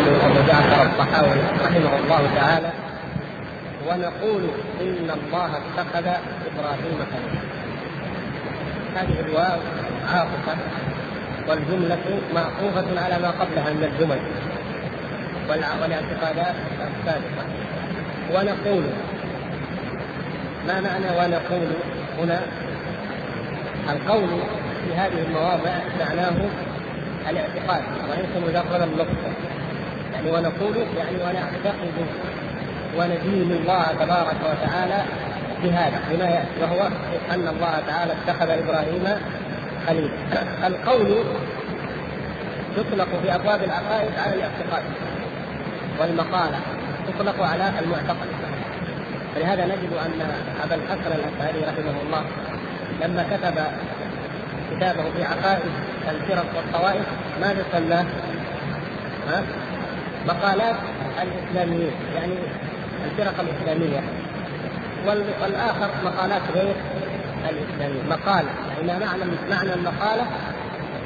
الإمام أبو جعفر الطحاوي رحمه الله تعالى ونقول إن الله اتخذ إبراهيم خليلا هذه الواو عاطفة والجملة معطوفة على ما قبلها من الجمل والاعتقادات السابقة. ونقول ما معنى ونقول هنا؟ القول في هذه المواضع معناه الاعتقاد وليس مجرد اللفظ يعني ونقول يعني ونعتقد وندين الله تبارك وتعالى بهذا بما يأتي وهو أن الله تعالى اتخذ إبراهيم خليلا القول يطلق في أبواب العقائد على الاعتقاد والمقالة تطلق على المعتقد فلهذا نجد أن أبا الحسن الأشعري رحمه الله لما كتب كتابه في عقائد الفرق والطوائف ماذا سماه؟ ها؟ مقالات الاسلاميين يعني الفرق الإسلامية. والآخر مقالات غير الإسلامية. مقاله يعني معنى معنى المقالة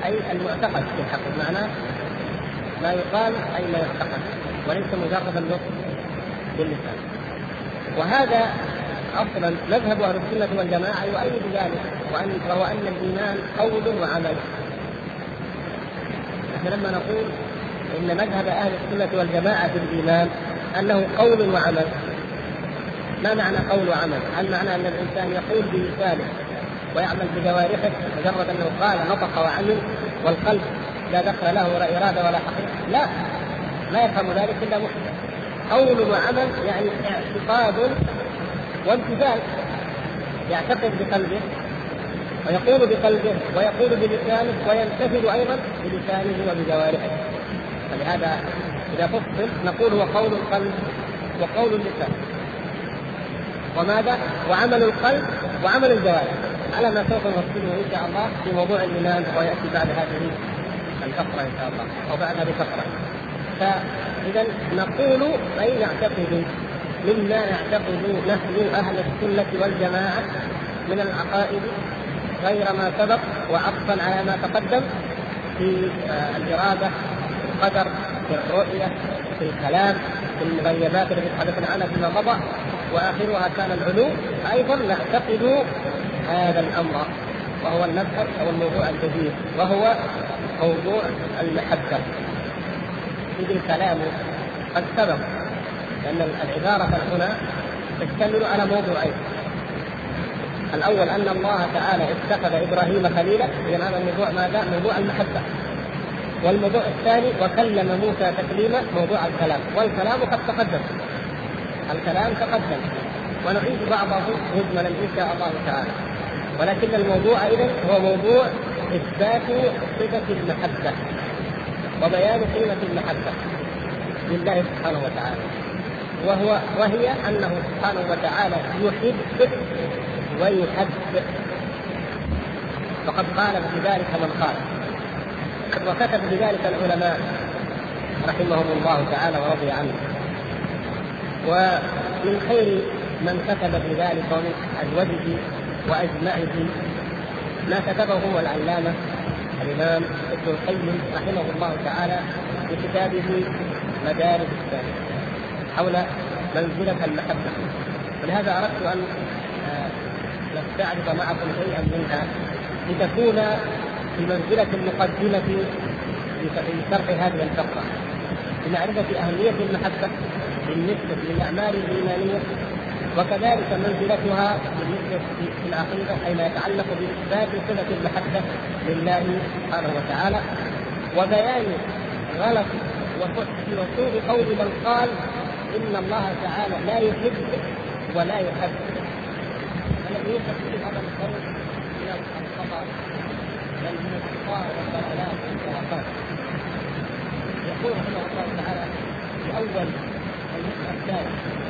أي المعتقد في الحقيقة. معناه ما يقال أي ما يعتقد. وليس مجرد النطق باللسان وهذا أصلا مذهب أهل السنة والجماعة يؤيد ذلك وأن وهو ان الإيمان قول وعمل. لما نقول ان مذهب أهل السنة والجماعة في الإيمان أنه قول وعمل ما معنى قول وعمل؟ هل معنى أن الإنسان يقول بلسانه ويعمل بجوارحه مجرد أنه قال نطق وعمل والقلب لا دخل له ولا إرادة ولا حقيقة؟ لا لا يفهم ذلك إلا محسن قول وعمل يعني اعتقاد وامتثال يعتقد بقلبه ويقول بقلبه ويقول بلسانه ويمتثل أيضا بلسانه وبجوارحه فلهذا إذا فصل نقول هو قول القلب وقول اللسان. وماذا؟ وعمل القلب وعمل الجوارح. على ما سوف نفصله إن شاء الله في موضوع الإيمان ويأتي بعد هذه الفقرة إن شاء الله أو بعد هذه الفقرة. فإذا نقول أي نعتقد مما نعتقد نحن أهل السنة والجماعة من العقائد غير ما سبق وعطفا على ما تقدم في آه، الإرادة في القدر في الرؤية في الكلام في المغيبات التي تحدثنا عنها فيما مضى. وآخرها كان العلو. أيضا نعتقد هذا الأمر وهو المذهب أو الموضوع الجديد وهو موضوع المحبة. إذ الكلام قد سبق لأن العبارة هنا تشتمل على موضوعين. الأول أن الله تعالى اتخذ إبراهيم خليلا. إذا هذا الموضوع ماذا؟ موضوع المحبة. والموضوع الثاني وكلم موسى تكليما موضوع الكلام. والكلام قد تقدم. الكلام تقدم. ونعيد بعضه مجملا ان شاء الله تعالى. ولكن الموضوع اذا هو موضوع إثبات صفة المحبة وبيان قيمة المحبة لله سبحانه وتعالى. وهو وهي أنه سبحانه وتعالى يحب ويحب. فقد قال في ذلك من قال وكتب بذلك العلماء رحمهم الله تعالى ورضي عنه. ومن خير من كتب بذلك ومن أجوده وأجمعه ما كتبه العلامة الإمام ابن القيم رحمه الله تعالى في كتابه مدارج السالك حول منزلة المحبة. ولهذا أردت أن آه، نستعرض معكم شيئا منها لتكون في منزلة المقدمة في شرح هذه الفقرة. لمعرفة أهمية المحبة بالنسبة للأعمال الإيمانية وكذلك منزلتها بالنسبة في العقيدة أي ما يتعلق بإثبات صفة المحبة لله سبحانه وتعالى وبيان غلط وسوء قول من قال إن الله تعالى لا يحب ولا يحب. الذي به هذا القول من الخطأ بل من الخطأ والضلالات والخرافات يقول رحمه الله تعالى في أول المسألة الثالث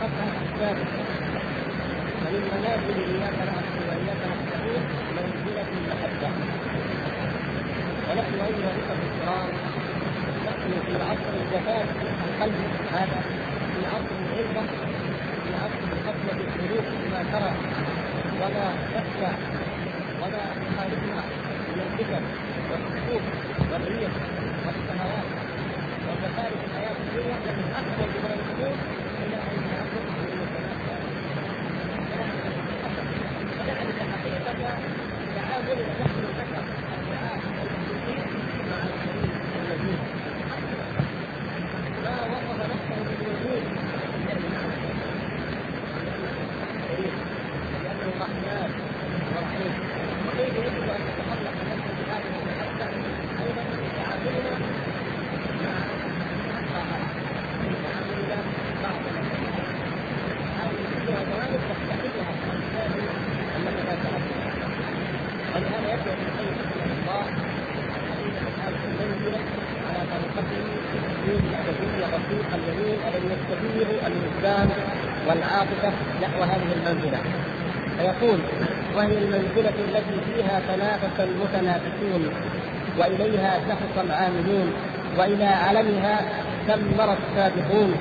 أسباب فمن منازل إياك نعبد وإياك نستعين منزلة المحبة ونحن أيها الأخوة الكرام نحن في عصر الجفاف القلب هذا في عصر العزة في عصر القتلة الحروف بما ترى. وما تخشى هذا يخالفنا الفكر والحقوق والريح والسماوات ومخارج الحياة الدنيا التي اكبر من الحدود وهي المنزلة التي فيها تنافس المتنافسون وإليها سحق العاملون وإلى علمها ثمر السابقون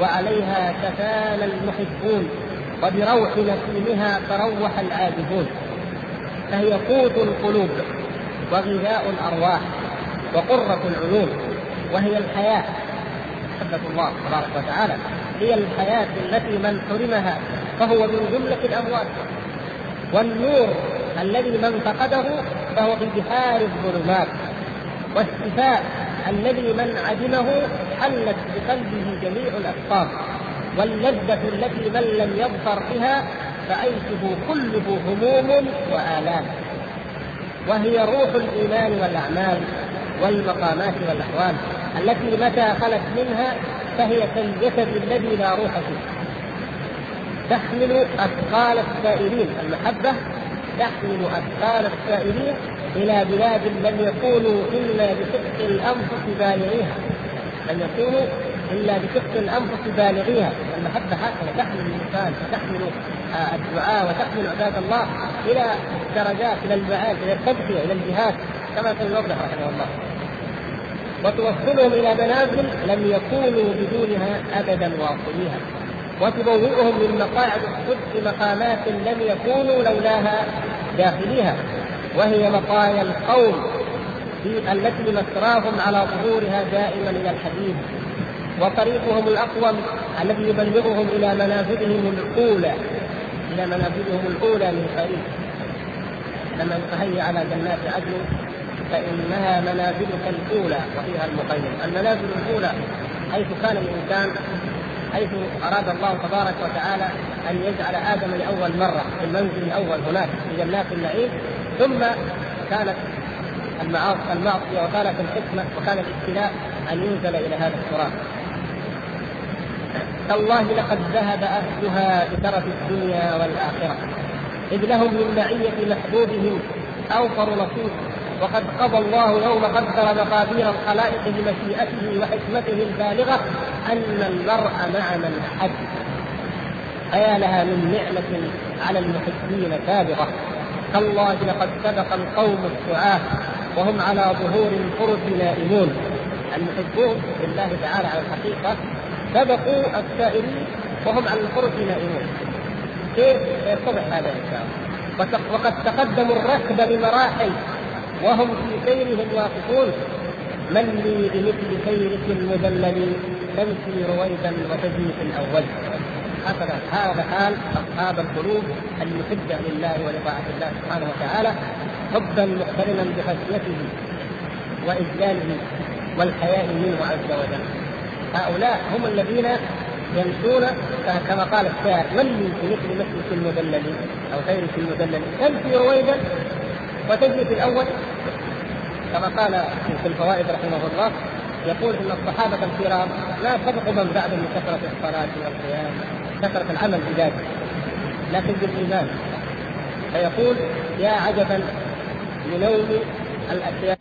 وعليها تفانى المحبون وبروح نسيمها تروح العابدون. فهي قوت القلوب وغذاء الأرواح وقرة العيون وهي الحياة. محبة الله تبارك وتعالى. هي الحياة التي من حرمها فهو من جملة الأموات. والنور الذي من فقده فهو في بحار الظلمات. والشفاء الذي من عدمه حلت بقلبه جميع الأسقام واللذة التي من لم يظفر بها فعيشه كله هموم وآلام. وهي روح الإيمان والأعمال والمقامات والأحوال التي متى خلت منها فهي كالجسد الذي لا روح فيه. تحمل أثقال السائرين المحبة تحمل أثقال السائرين إلى بلاد لم يكونوا إلا بشق الأنفس بالغيها. لم يكونوا إلا بشق الأنفس بالغيها. المحبة هكذا تحمل الإنسان وتحمل الدعاء وتحمل عباد الله إلى درجات إلى المعاد إلى التضحية إلى الجهاد كما سيوضح رحمه الله. وتوصلهم إلى منازل لم يكونوا بدونها أبدا واصليها. وتبوئهم من مقاعد الصدق مقامات لم يكونوا لولاها داخليها وهي مطايا القوم التي مسراهم على ظهورها دائما إلى الحديث. وطريقهم الأقوم الذي يبلغهم إلى منازلهم الأولى إلى منازلهم الأولى من قريب. لما نتهيأ على جنات عدن فإنها منازلك الأولى وفيها المقيم. المنازل الأولى حيث كان الإنسان حيث أراد الله تبارك وتعالى أن يجعل آدم لأول مرة في المنزل الأول هناك في جنات النعيم ثم كانت المعصية وكانت الحكمة وكان الابتلاء أن ينزل إلى هذا التراب. تالله لقد ذهب أهلها بترف الدنيا والآخرة إذ لهم من معية محبوبهم أوفر نصيب. وقد قضى الله يوم قدر مقادير الخلائق بمشيئته وحكمته البالغة أن المرء مع من أحب أيا لها من نعمة على المحبين سابغة تالله لقد سبق القوم السعاة وهم على ظهور الفرس نائمون. المحبون لله تعالى على الحقيقة سبقوا السائرين وهم على الفرس نائمون. كيف؟ يتضح هذا إن شاء الله. وقد تقدموا الركب بمراحل. وهم في سيرهم واقفون. من لي بمثل سيرك المذلل تمشي رويدا وتجري في الأول. هكذا هذا حال أصحاب القلوب المحبه لله ولطاعة الله سبحانه وتعالى حبا مقترنا بخشيته واجلاله والحياء منه عز وجل. هؤلاء هم الذين يمشون كما قال الشاعر من لي في مثل مسلك المذلل أو سيرك المذلل؟ تمشي رويدا في الأول كما قال في الفوائد رحمه الله يقول إن الصحابة الكرام لا سبقوا من بعدهم من كثرة الصلاة والقيام كثرة العمل بذاته لكن بالإيمان. فيقول يا عجبا لنوم الأشياء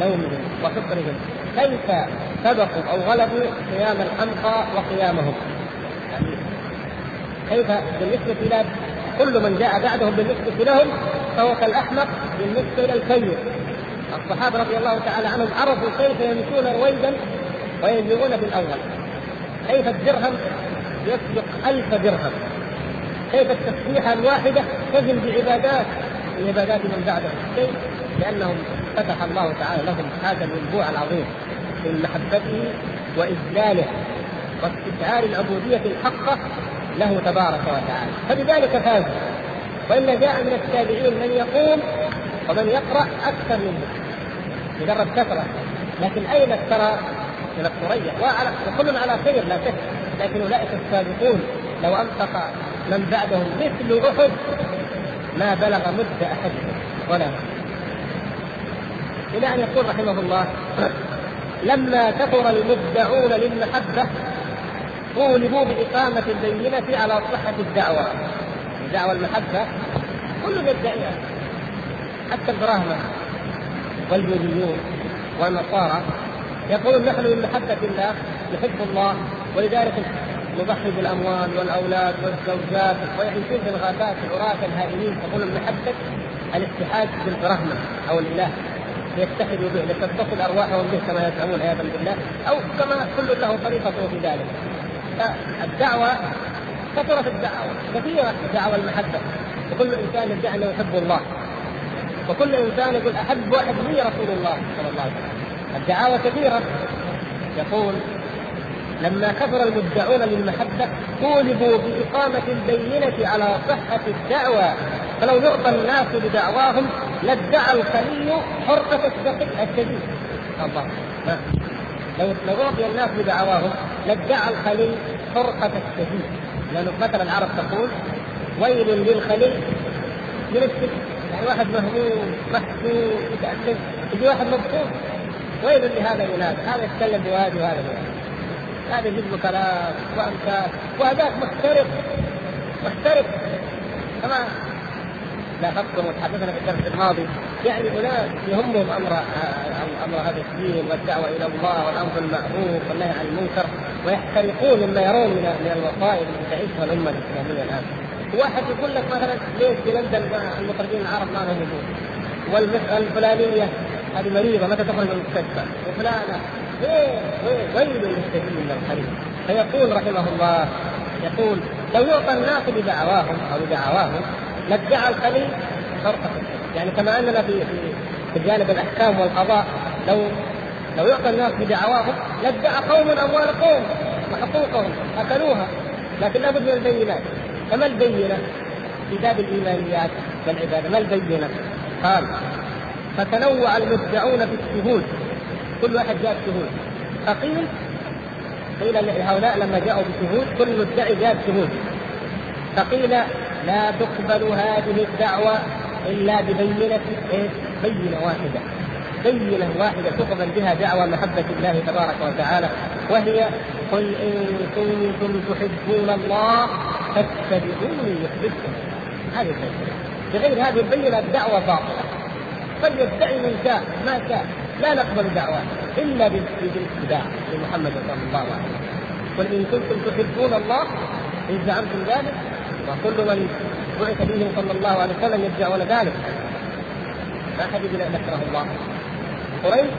نومهم وفطرهم كيف سبقوا أو غلبوا قيام الحمقى وقيامهم؟ يعني كيف بالنسبة إلى كل من جاء بعدهم بالنسبة لهم فهو كالأحمق بالنسبة إلى الكير الصحابة رضي الله تعالى عنهم عرفوا كيف يمشون رويدا وينزلون بالأول. كيف الدرهم؟ يسبق ألف درهم. كيف التسبيحة الواحدة؟ تزن بعبادات من عبادات من بعدهم. كيف؟ لأنهم فتح الله تعالى لهم هذا الينبوع العظيم من محبته وإجلاله. واستشعار العبودية الحقة له تبارك وتعالى. فبذلك فازوا وإلا جاء من التابعين من يقوم ومن يقرأ أكثر منه مجرد كثرة. لكن أين الثرى من الثريا. وكل على خير لا شك. لكن أولئك السابقون لو أنفق من بعدهم مثل أحد ما بلغ مد أحدهم ولا إلى أن يقول رحمه الله لما كثر المدعون للمحبة طولبوا بإقامة البينة على صحة الدعوة. دعوة المحبة. كل يدعيها حتى البراهمة. واليهوديون والنصارى يقولون نحن من محبة الله يحب الله ولذلك يضحي بالأموال والأولاد والزوجات ويعيشون في الغابات العراة الهائمين تقول المحبة الاتحاد بالبرهمة أو الإله. ليتحدوا به لتتصل أرواحهم به كما يزعمون عياذا بالله أو كما كل له طريقته في ذلك. فالدعوه كثرت الدعوة كثيرة دعوه المحبة. وكل إنسان يدعي أنه يحب الله. وكل إنسان يقول أحب واحد لي رسول الله صلى الله عليه وسلم. الدعاوى كثيرة. يقول لما كثر المدعون للمحبة طولبوا بإقامة البينة على صحة الدعوة فلو يعطى الناس بدعواهم لادعى الخلي حرقة الشديد. الله. لو لو أعطي الناس بدعواهم لادعى الخلي حرقة الشديد لأنه مثلا العرب تقول ويل للخلي من السجن. يعني واحد مهموم محسوس متأثر يجي واحد مبسوط. ويل لهذا ينادى هذا يتكلم بوادي وهذا بوادي. هذا يجيب كلام وأمثال. وهذاك محترق محترق كما لاحظتم وتحدثنا في الدرس الماضي يعني اناس يهمهم أمر أمر هذا الدين والدعوة إلى الله والأمر بالمعروف والنهي عن المنكر ويحترقون مما يرون من من الوصائل التي تعيشها الامه الإسلامية الآن. واحد يقول لك مثلا ليش في لندن المطربين العرب ما لهم وجود؟ والفلانية هذه مريضة متى تخرج من المستشفى؟ وفلانة وين وين ويل للسبيل من الخليل فيقول رحمه الله يقول لو يعطى الناس بدعواهم أو بدعواهم لادعى الخليل فرقة. يعني كما أننا في في جانب الأحكام والقضاء لو لو يعطى الناس بدعواهم لادعى قوم اموال قوم وحقوقهم أكلوها. لكن لابد من البينات. فما البينة؟ في باب الإيمانيات والعبادة. ما البينة؟ قال فتنوع المدعون في الشهود. كل واحد جاب شهود. فقيل قيل لهؤلاء لما جاءوا بشهود كل مدعي جاب شهود. فقيل لا تقبل هذه الدعوة إلا ببينة إيه؟ بينة واحدة. بينة واحدة تقبل بها دعوة محبة الله تبارك وتعالى وهي قل إن كنتم تحبون الله فاتبعوني يحببكم. هذه بغير هذه البينة الدعوة باطلة. قد يدعي من شاء ما شاء. لا نقبل دعواه إلا بالاتباع لمحمد صلى الله عليه وسلم. قل إن كنتم تحبون الله إن زعمتم ذلك وكل من بعث به صلى الله عليه وسلم يدعون ذلك. ما حد يقول نكره الله. قريش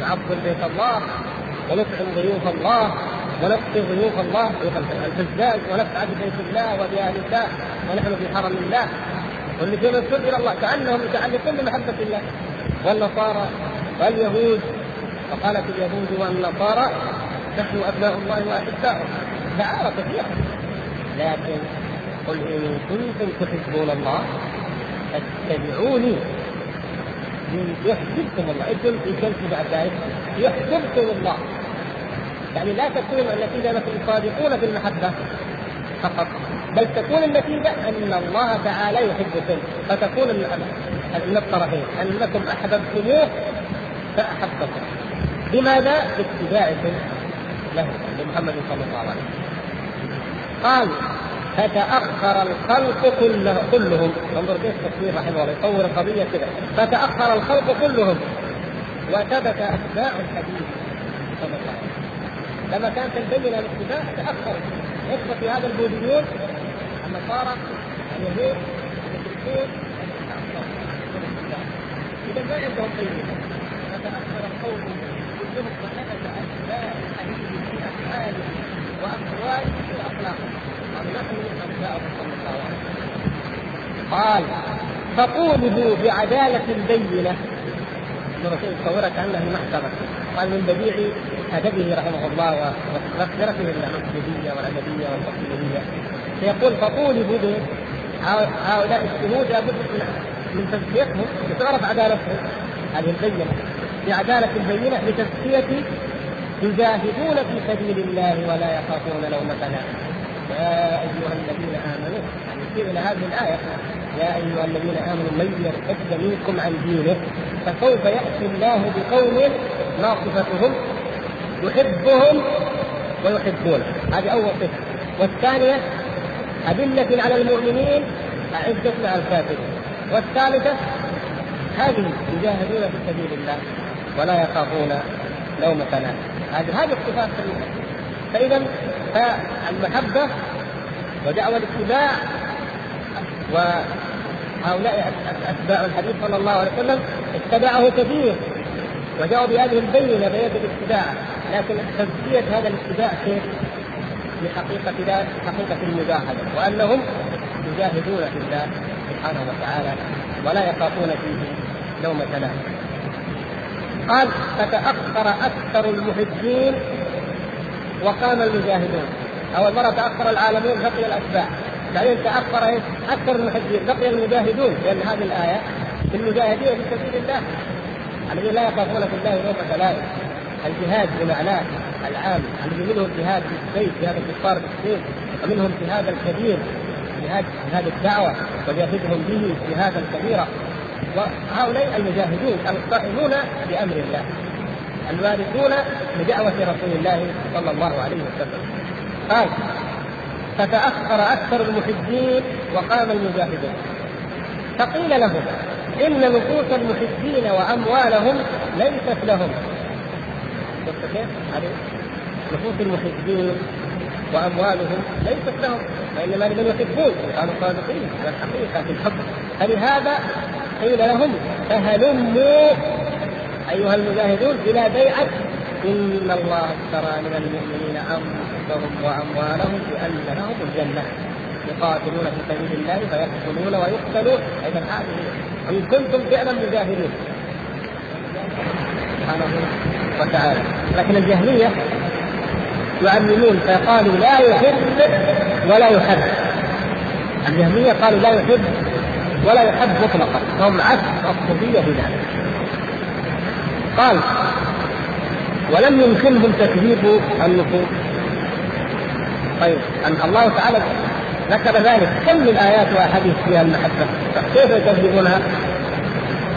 نعظم بيت الله ونطعم ضيوف الله ونقضي ضيوف الله الحجاج ونفعل ببيت الله وبأهل الله ونحن في حرم الله. واللي فيهم إلى الله كأنهم يتعلقون بمحبه الله. والنصارى واليهود. فقالت اليهود والنصارى نحن أبناء الله وأحباؤه. دعاوى كثيره لكن قل ان كنتم تحبون الله؟ فاتبعوني يحببكم الله. أنتم في بعد ذلك يحببكم الله. يعني لا تكون النتيجه انكم صادقون في المحبة فقط بل تكون النتيجه أن الله تعالى يحبكم. فتكون من الطرفين أنكم أحببتموه فأحبكم. بماذا؟ باتباعكم له لمحمد صلى الله عليه وسلم. قال فتأخر الخلق كله كلهم. انظر كيف التصوير رحمه الله. يصور القضية كذا فتأخر الخلق كلهم. وثبت أتباع الحديث. صلى الله عليه وسلم لما كانت البينة الاتباع تأخر. يثبت في هذا البوذيون النصارى اليهود المشركون إذا ما عندهم بينه فتاثر القوم كلهم فثبت اتباع الحديث في افعاله واقواله واخلاقه نحن اتباعه صلى الله عليه وسلم قال فقوله بعدالة بينة. الرسول تصورها كانها محكمة. قال من بديع أدبه رحمه الله ومغفرته للمسجديه والأدبية والتقليدية. فيقول فطولبوا هؤلاء الشهود لابد من تزكيتهم لتعرف عدالتهم. هذه البينة. بعدالة البينه لتزكية يجاهدون في سبيل الله ولا يخافون لومة لائم يا أيها الذين آمنوا يعني إلى هذه الآية؟ يا أيها الذين آمنوا من يرتد منكم عن دينه فسوف يأتي الله بقوم ما صفتهم يحبهم ويحبونه. هذه أول صفة. والثانية أذلة على المؤمنين أعزة على الكافرين. والثالثة هذه يجاهدون في سبيل الله ولا يخافون لومة لائم هذه هذه الصفات فإذا فالمحبة ودعوى الاتباع وهؤلاء أتباع الحديث صلى الله عليه وسلم اتبعه كثير وجاءوا بهذه البينة بيد الاتباع لكن تزكية هذا الاتباع كيف؟ لحقيقه حقيقة المجاهدة وأنهم يجاهدون في الله سبحانه وتعالى ولا يخافون فيه لومة لائم. قال فتأخر أكثر المحبين وقام المجاهدون. أول مرة تأخر العالمون بقي الأتباع. بعدين تأخر إيه؟ أكثر المحبين بقي المجاهدون لأن هذه الآية في المجاهدين في سبيل الله الذين لا يخافون في الله لومة لائم. الجهاد بمعناه العام الذي منه الجهاد بالسيف جهاد الكفار بالسيف ومنهم الجهاد الكبير جهاد جهاد الدعوة وجاهدهم به جهادا كبيرا وهؤلاء المجاهدون القائمون بأمر الله الواردون لدعوة رسول الله صلى الله عليه وسلم قال فتأخر أكثر المحبين وقام المجاهدون. فقيل لهم إن نفوس المحبين وأموالهم ليست لهم. شفت كيف؟ نفوس المحبين وأموالهم ليست لهم. وانما لمن يحبون. كانوا صادقين. على الحقيقة في الحب. فلهذا قيل لهم فهلموا أيها المجاهدون إلى بيعة. إن الله اشترى من المؤمنين انفسهم وأموالهم بان لهم الجنة. يقاتلون في سبيل الله فيقتلون ويقتلون. إذا هذه إن كنتم فعلا مجاهدين. سبحانه وتعالى. لكن الجهميه يعممون فقالوا لا يحب ولا يحب. الجهمية قالوا لا يحب ولا يحب مطلقا. فهم عكس الصوفية في ذلك قال ولم يمكنهم تكذيب النفوس طيب أن الله تعالى ذكر ذلك. كم من آيات وأحاديث فيها المحبة؟ كيف يكذبونها؟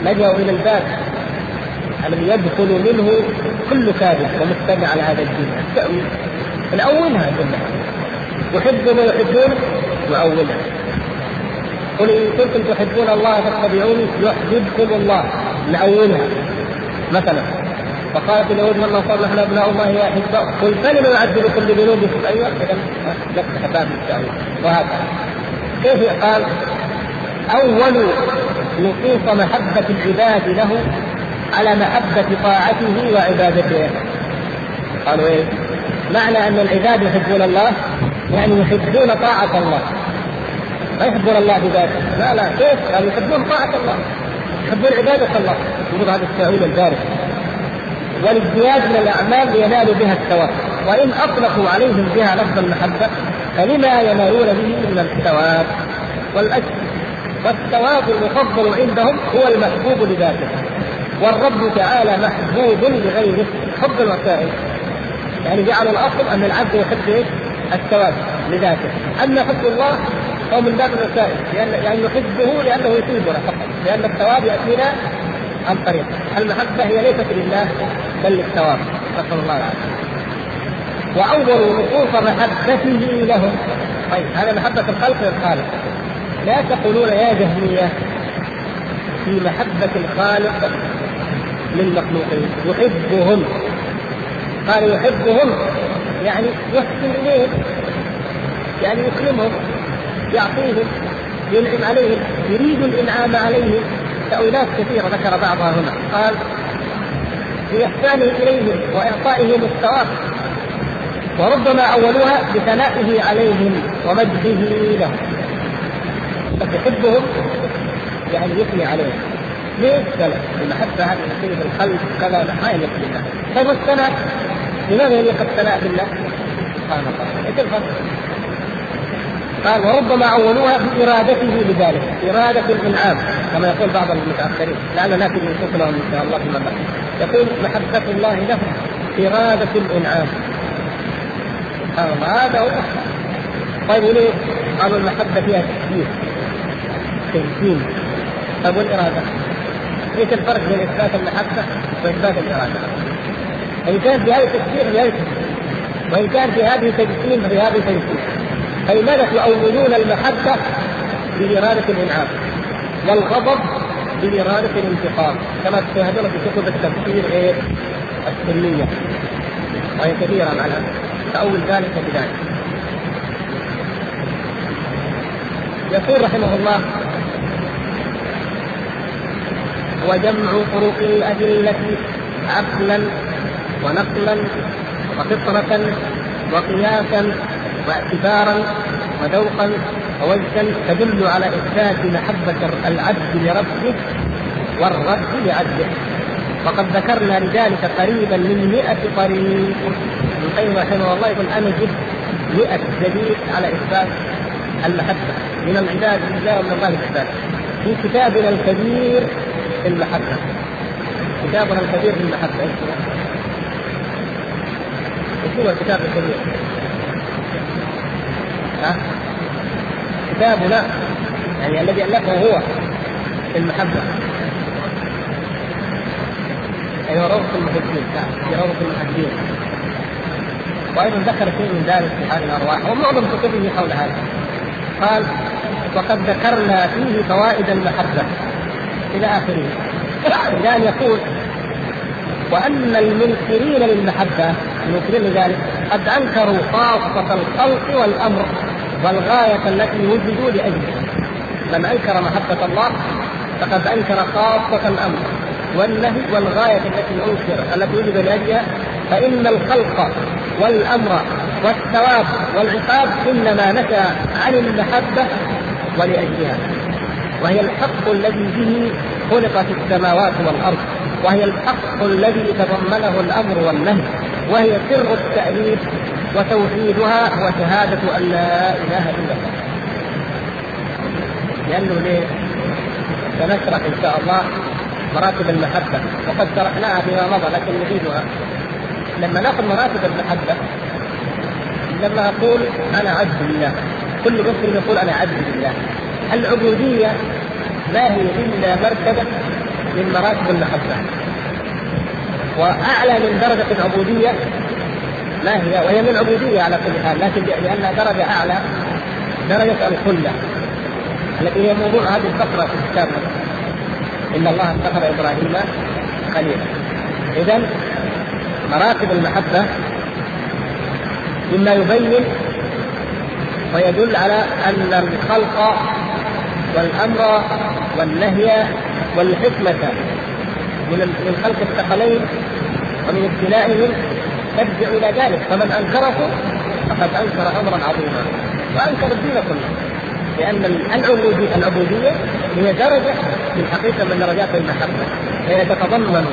لجأوا إلى الباب. الذي يدخل منه كل كاذب ومستمع على هذا الدين؟ نأولها كلها يحب ما يحبون نأولها قل إن كنتم تحبون الله فاتبعوني يحببكم الله. نأولها مثلا. فقالت اليهود من نصر نحن ابناء الله واحباء قل فلم يعذبكم بذنوبكم أيوه إذا نفس باب التاويل وهكذا. كيف قال أول نصوص محبة العباد له على محبة طاعته وعبادته. قالوا إيه؟ معنى أن العباد يحبون الله يعني يحبون طاعة الله. ما يحبون الله بذاته. لا لا كيف؟ يعني يحبون طاعة الله. يحبون عبادة الله. يقول هذا التأويل البارد والازدياد من الأعمال لينالوا بها الثواب. وإن أطلقوا عليهم بها لفظ المحبة فلما ينالون به من الثواب؟ والأجر. والثواب المفضل عندهم هو المحبوب لذاته. والرب تعالى محبوب لغيره. حب الوسائل. يعني جعلوا الأصل أن العبد يحب إيش؟ الثواب لذاته، أما حب الله هو من باب الوسائل. لأن يعني يحبه لأنه يثيبنا فقط، لأن الثواب يأتينا عن طريق. المحبة هي ليست لله بل للثواب، نسأل الله العافية. وأول نصوص محبته لهم. طيب هذا محبة الخلق للخالق. لا تقولون يا جهمية في محبة الخالق للمخلوقين. يحبهم. قال يحبهم يعني يحسن إليهم. يعني يكرمهم يعطيهم ينعم عليهم يريد الإنعام عليهم. تأويلات كثيرة ذكر بعضها هنا قال بإحسانه إليهم وإعطائهم الثواب وربما أولوها بثنائه عليهم ومجده لهم يحبهم يعني يثني عليهم ليش؟ قال المحبة هذه تصير القلب كذا ما يليق بالله طيب والثناء لماذا يليق الثناء بالله؟ سبحان الله إيش الفرق؟ قال وربما أولوها بإرادته لذلك إرادة الإنعام كما يقول بعض المتأخرين لعل نأتي لهم إن شاء الله فيما بعد يقول محبة الله له إرادة الإنعام. سبحان الله هذا هو طيب وليه؟ قالوا المحبة فيها تكبير تمكين طيب والإرادة؟ إيش الفرق بين إثبات المحبة وإثبات الإرادة؟ إن كان في هذه تكبير في هذه وإن كان في هذه تجسيم ففي هذه تجسيم فلماذا تؤولون المحبة بإرادة الإنعام والغضب بإرادة الانتقام كما تشاهدون في كتب التفسير غير السنية. وهي كثيرة مع الأسف. تأول ذلك بذلك. يقول رحمه الله وجمع طرق الأدلة عقلا ونقلا وفطرة وقياسا واعتبارا وذوقا ووجدا تدل على إثبات محبة العبد لربه والرب لعبده. وقد ذكرنا لذلك قريبا من مئة طريق ابن القيم رحمه الله يقول أنا جبت مئة دليل على إثبات المحبة. من العباد لله ومن الله العباد في كتابنا الكبير في المحبة. كتابنا الكبير في هو؟ إيش هو الكتاب الكبير؟ ها؟ كتابنا يعني الذي ألفه هو في المحبة. أيوة روضة المحبين. في روضة المحبين. وأيضا ذكر شيء من ذلك في حال الأرواح ومعظم كتبه حول هذا. قال وقد ذكرنا فيه فوائد المحبة. إلى آخره. إلى أن يقول وأن المنكرين للمحبة المنكرين لذلك قد أنكروا خاصة الخلق والأمر والغاية التي وجدوا لأجلها. من أنكر محبة الله فقد أنكر خاصة الأمر والنهي والغاية التي أنكر التي وجد لأجلها. فإن الخلق والأمر والثواب والعقاب إنما نشأ عن المحبة ولأجلها. وهي الحق الذي به خلقت السماوات والأرض. وهي الحق الذي تضمنه الأمر والنهي وهي سر التأليف وتوحيدها وشهادة أن لا إله إلا الله. لأنه ليه؟ سنشرح إن شاء الله مراتب المحبة. وقد شرحناها فيما مضى لكن نريدها لما نأخذ مراتب المحبة لما أقول أنا عبد لله كل مسلم يقول أنا عبد لله. العبودية ما هي إلا مرتبة من مراتب المحبة. وأعلى من درجة العبودية ما هي وهي من العبودية على كل حال لكن لأنها درجة أعلى درجة الخلة. التي هي موضوع هذه الفقرة في الكتاب. إن الله اتخذ إبراهيم خليلا. إذا مراتب المحبة مما يبين ويدل على أن الخلق والأمر والنهي والحكمة من خلق الثقلين ومن ابتلائهم ترجع إلى ذلك. فمن أنكره فقد أنكر أمرا عظيما. وأنكر الدين كله. لأن العبودية العبودية هي درجة من حقيقة من درجات المحبة. هي تتضمن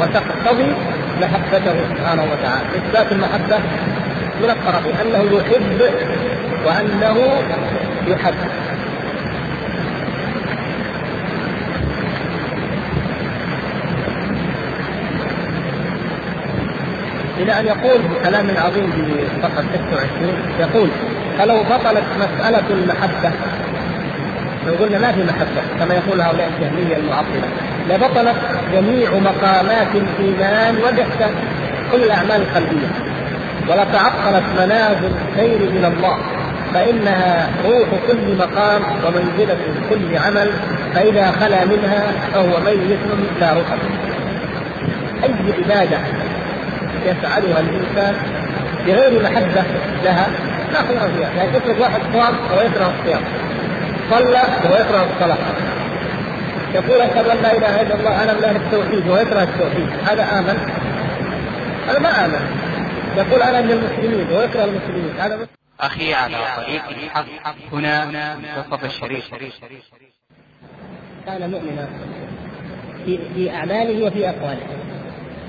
وتقتضي محبته سبحانه وتعالى. إثبات المحبة من الطرفين أنه يحب وأنه يحب. إلى أن يقول بكلام عظيم في صفحة 26 يقول فلو بطلت مسألة المحبة لو قلنا ما في محبة كما يقول هؤلاء الجهمية المعطلة لبطلت جميع مقامات الإيمان والإحسان كل الأعمال القلبية ولتعطلت منازل الخير من الله فإنها روح كل مقام ومنزلة كل عمل فإذا خلا منها فهو ميت لا روح أي عبادة يفعلها الإنسان بغير محبة لها لا خير فيها، يعني تترك واحد صام وهو يكره الصيام. صلى وهو يكره الصلاة. يقول أشهد أن لا إله إلا الله أنا من أهل التوحيد وهو يكره التوحيد. هذا آمن؟ هذا ما آمن. يقول أنا من المسلمين ويكره المسلمين. هذا أخي على طريق الحق. هنا منتصف الشريف. كان مؤمنا في في أعماله وفي أقواله.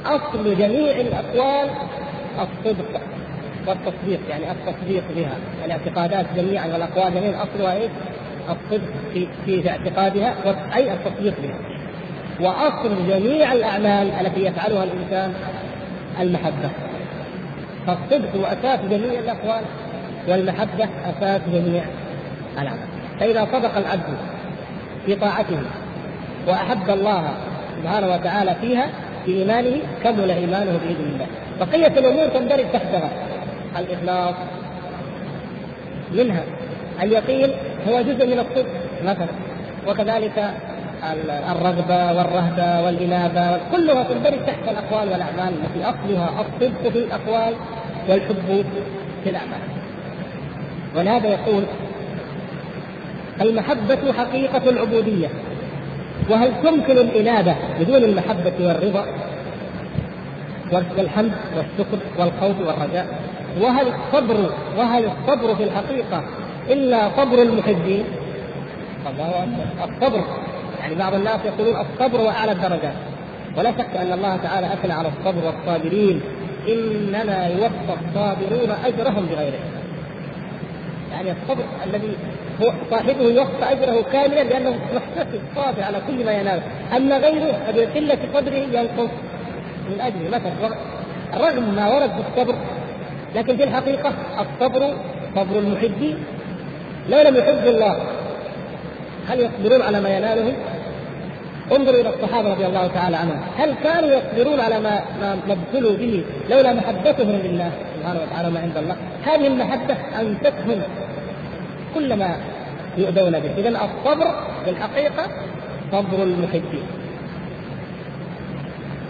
أصل جميع الأقوال الصدق والتصديق يعني التصديق بها الاعتقادات جميعا والأقوال جميعا أصلها إيه؟ الصدق في في اعتقادها أي التصديق بها. وأصل جميع الأعمال التي يفعلها الإنسان المحبة. فالصدق هو أساس جميع الأقوال والمحبة أساس جميع الأعمال. فإذا صدق العبد في طاعته وأحب الله سبحانه وتعالى فيها في إيمانه كمل إيمانه بإذن الله. بقية الأمور تندرج تحتها. الإخلاص منها اليقين هو جزء من الصدق مثلا. وكذلك الرغبة والرهبة والإنابة كلها تندرج تحت الأقوال والأعمال التي أصلها الصدق في الأقوال والحب في الأعمال. ولهذا يقول؟ المحبة حقيقة العبودية. وهل تمكن الإنابة بدون المحبة والرضا والحمد والشكر والخوف والرجاء؟ وهل الصبر وهل الصبر في الحقيقة إلا صبر المحبين؟ الله الصبر. يعني بعض الناس يقولون الصبر وأعلى الدرجات. ولا شك أن الله تعالى أثنى على الصبر والصابرين. إنما يوفى الصابرون أجرهم بغير يعني الصبر الذي صاحبه يوفى أجره كاملا لأنه محتسب صابر على كل ما ينال أما غيره فبقله صبره ينقص من اجله مثلا رغم ما ورد في الصبر لكن في الحقيقة الصبر صبر المحبين لو لم يحب الله هل يصبرون على ما ينالهم؟ انظروا إلى الصحابة رضي الله تعالى عنهم، هل كانوا يصبرون على ما ما ابتلوا به لولا محبتهم لله سبحانه وتعالى ما عند الله؟ هذه المحبه انستهم كل ما يؤذون به، اذا الصبر في الحقيقة صبر المحبين.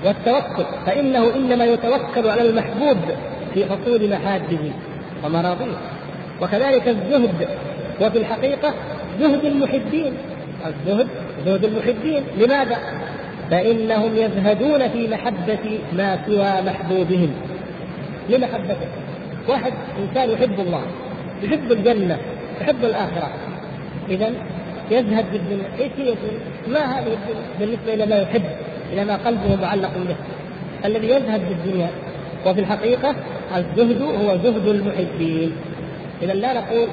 والتوكل فإنه إنما يتوكل على المحبوب في حصول محابه ومراضيه. وكذلك الزهد وفي الحقيقة زهد المحبين. الزهد زهد المحبين. لماذا؟ فإنهم يزهدون في محبة ما سوى محبوبهم. لمحبته واحد إنسان يحب الله يحب الجنة يحب الآخرة. إذا يزهد بالدنيا إيش هي ما هذه بالنسبة إلى ما يحب إلى ما قلبه معلق به. الذي يزهد بالدنيا وفي الحقيقة الزهد هو زهد المحبين. إذا لا نقول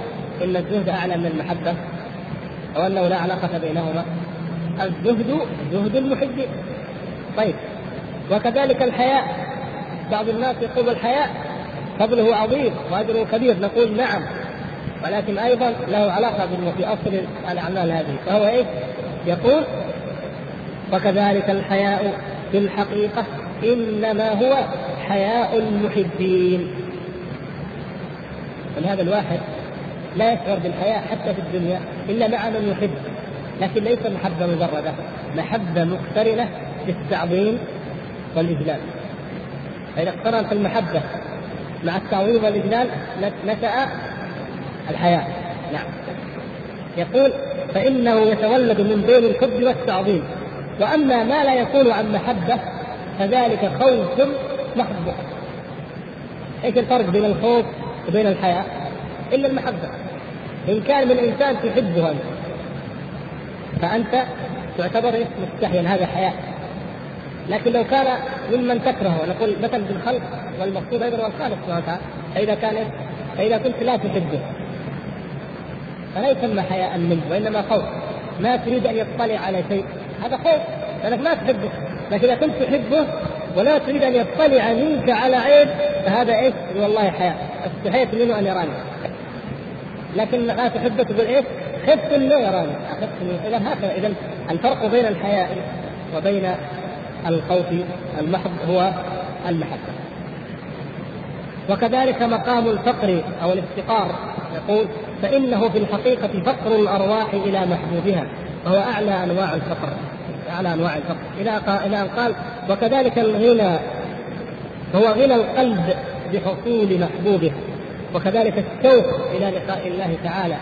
إن الزهد أعلى من المحبة أو أنه لا علاقة بينهما. الزهد زهد المحبين. طيب. وكذلك الحياء. بعض الناس يقول الحياء فضله عظيم وأجره كبير. نقول نعم. ولكن أيضا له علاقة في اصل الأعمال هذه. فهو إيش؟ يقول وكذلك الحياء في الحقيقة إنما هو حياء المحبين. ولهذا الواحد لا يشعر بالحياء حتى في الدنيا إلا مع من يحب. لكن ليس محبة مجردة محبة مقترنة بالتعظيم والاجلال فإذا اقترنت المحبة مع التعظيم والاجلال نشأ الحياء نعم. يقول فإنه يتولد من بين الحب والتعظيم. وأما ما لا يكون عن محبة فذلك خوف محبة. إيش الفرق بين الخوف وبين الحياء؟ إلا المحبة. إن كان من إنسان تحبه أنت فأنت تعتبر مستحيا هذا حياء لكن لو كان ممن تكرهه نقول مثلا بالخلق والمقصود أيضا هو الخالق سبحانه وتعالى. فإذا كان فإذا كنت لا تحبه. فلا يسمى حياء منه وإنما خوف. ما تريد أن يطلع على شيء. هذا خوف. لأنك ما تحبه. لكن إذا كنت تحبه ولا تريد أن يطلع منك على عيب فهذا إيش؟ والله حياء. استحيت منه أن يراني. لكن لا تحبه تقول إيش؟ خفت لا يراني. اخفت إذا هكذا إذا الفرق بين الحياء وبين الخوف المحض هو المحبة. وكذلك مقام الفقر أو الافتقار. يقول فإنه في الحقيقة فقر الأرواح إلى محبوبها وهو أعلى أنواع الفقر أعلى أنواع الفقر. إلى إلى أن قال وكذلك الغنى هو غنى القلب بحصول محبوبه وكذلك الشوق إلى لقاء الله تعالى.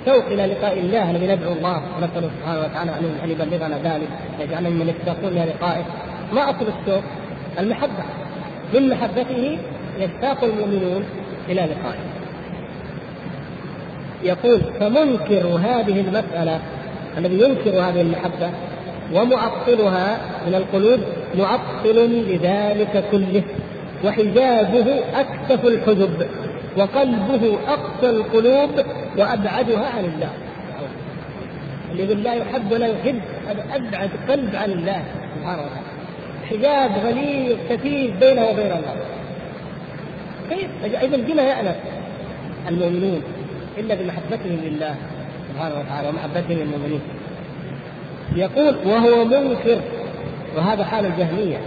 الشوق إلى لقاء الله الذي ندعو الله ونسأله سبحانه وتعالى أن يبلغنا ذلك يجعلنا من يشتاقون إلى لقائه. ما أصل الشوق؟ المحبة. من محبته يشتاق المؤمنون إلى لقائه. يقول فمنكر هذه المسألة الذي ينكر هذه المحبة ومعطلها من القلوب معطل لذلك كله وحجابه أكتف الحجب وقلبه أقسى القلوب وأبعدها عن الله. اللي يقول لا يحب ولا يحب أبعد قلب عن الله سبحانه وتعالى. حجاب غليظ كثير بينه وبين الله. كيف؟ إذا بما يأنف المؤمنون. إلا بمحبتهم لله سبحانه وتعالى ومحبتهم للمؤمنين. يقول وهو منكر. وهذا حال الجهمية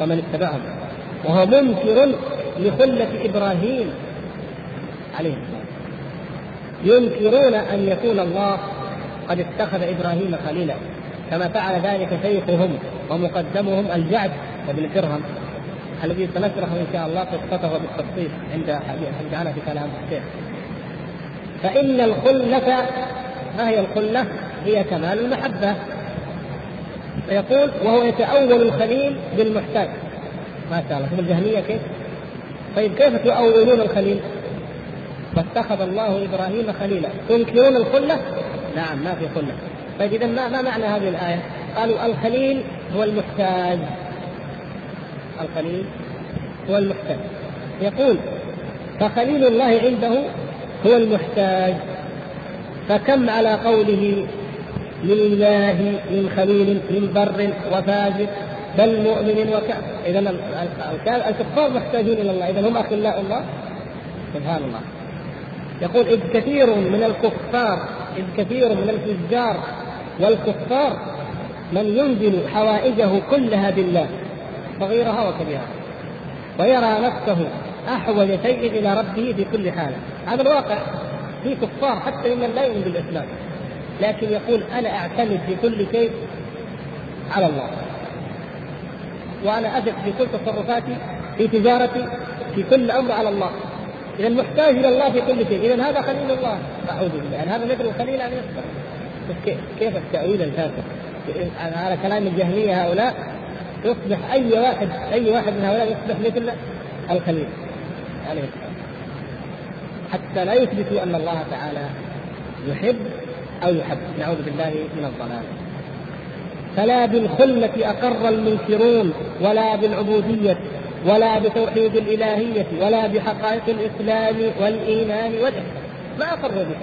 ومن اتبعهم. وهو منكر لخلة إبراهيم. عليه السلام. ينكرون أن يكون الله قد اتخذ إبراهيم خليلا كما فعل ذلك شيخهم ومقدمهم الجعد بن درهم الذي سنشرح إن شاء الله قصته بالتفصيل عند عند في كلام الشيخ. فإن الخلة ما هي الخلة؟ هي كمال المحبة. فيقول وهو يتأول الخليل بالمحتاج. ما شاء الله شوف الجهمية كيف؟ طيب كيف تؤولون الخليل؟ فاتخذ الله إبراهيم خليلا، تنكرون الخلة؟ نعم ما في خلة. طيب اذا ما, ما معنى هذه الآية؟ قالوا الخليل هو المحتاج الخليل هو المحتاج يقول فخليل الله عنده هو المحتاج. فكم على قوله لله من خليل من بر وفاجر بل مؤمن وكافر. اذا الكفار محتاجون إلى الله. اذا هم أخلاء الله. سبحان الله. يقول إذ كثير من الكفار إذ كثير من الفجار والكفار من ينزل حوائجه كلها بالله صغيرها وكبيرها ويرى نفسه أحوج شيء إلى ربه في كل حال. هذا الواقع في كفار حتى ممن لا يؤمن بالإسلام. لكن يقول أنا اعتمد في كل شيء على الله. وأنا أثق في كل تصرفاتي في تجارتي في كل أمر على الله. إذا محتاج إلى الله في كل شيء. إذا هذا خليل الله. أعوذ بالله. يعني هذا مثل الخليل أن يصبح كيف التأويل الفاسد؟ على كلام الجهمية هؤلاء يصبح أي واحد أي واحد من هؤلاء يصبح مثل الخليل. عليه السلام حتى لا يثبتوا أن الله تعالى يحب أو يحب. نعوذ بالله من الضلال. فلا بالخلة أقر المنكرون ولا بالعبودية ولا بتوحيد الإلهية ولا بحقائق الإسلام والإيمان والإحسان. ما أقروا به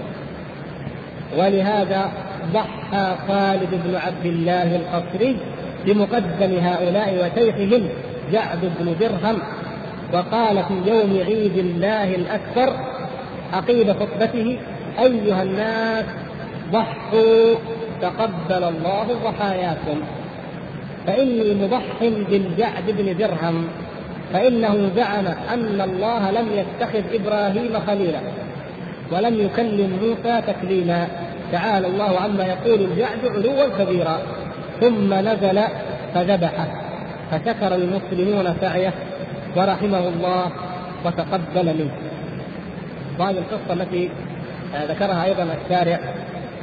ولهذا ضحى خالد بن عبد الله القصري بمقدم هؤلاء وشيخهم جعد بن درهم وقال في يوم عيد الله الأكبر عقيب خطبته أيها الناس ضحوا تقبل الله ضحاياكم. فإني مضح بالجعد بن درهم فإنه زعم أن الله لم يتخذ إبراهيم خليلا ولم يكلم موسى تكليما تعالى الله عما يقول الجعد علوا كبيرا. ثم نزل فذبحه فشكر المسلمون سعيه. ورحمه الله وتقبل منه. وهذه القصة التي ذكرها أيضا الشارع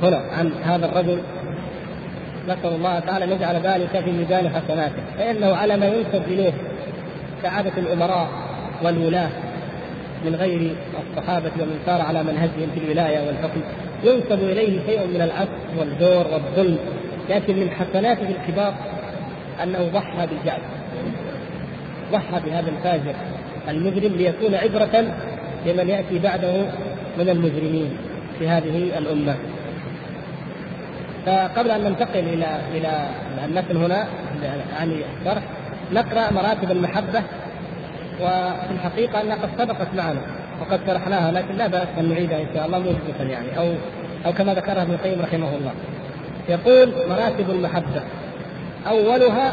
هنا عن هذا الرجل. نسأل الله تعالى أن يجعل ذلك في ميزان حسناته فإنه على ما ينسب إليه كعادة الأمراء والولاة من غير الصحابة ومن سار على منهجهم في الولاية والحكم. ينسب إليه شيء من العسف والجور والظلم لكن من حسناته الكبار أنه ضحى بالجعل. ضحى بهذا الفاجر المجرم ليكون عبرة لمن يأتي بعده من المجرمين في هذه الأمة. فقبل أن ننتقل إلى إلى المثل هنا عن الشرح نقرأ مراتب المحبة وفي الحقيقة أنها قد سبقت معنا وقد شرحناها لكن لا بأس أن نعيدها إن شاء الله موجودة يعني أو أو كما ذكرها ابن القيم رحمه الله. يقول مراتب المحبة. أولها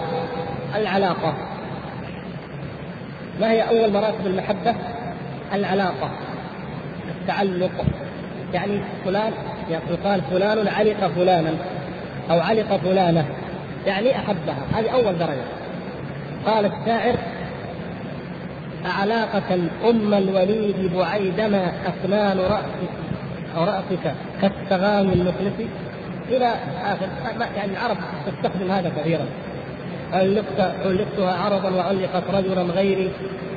العلاقة. ما هي أول مراتب المحبة؟ العلاقة التعلق. يعني فلان يقال فلان علق فلانا أو علق فلانة. يعني أحبها هذه أول درجة. قال الشاعر أعلاقة أم الوليد بعيدما أسنان رأسك أو رأسك كالسغام المخلص. إلى آخر يعني العرب تستخدم هذا كثيرا. علقت علقتها عرضا وعلقت رجلا غيري.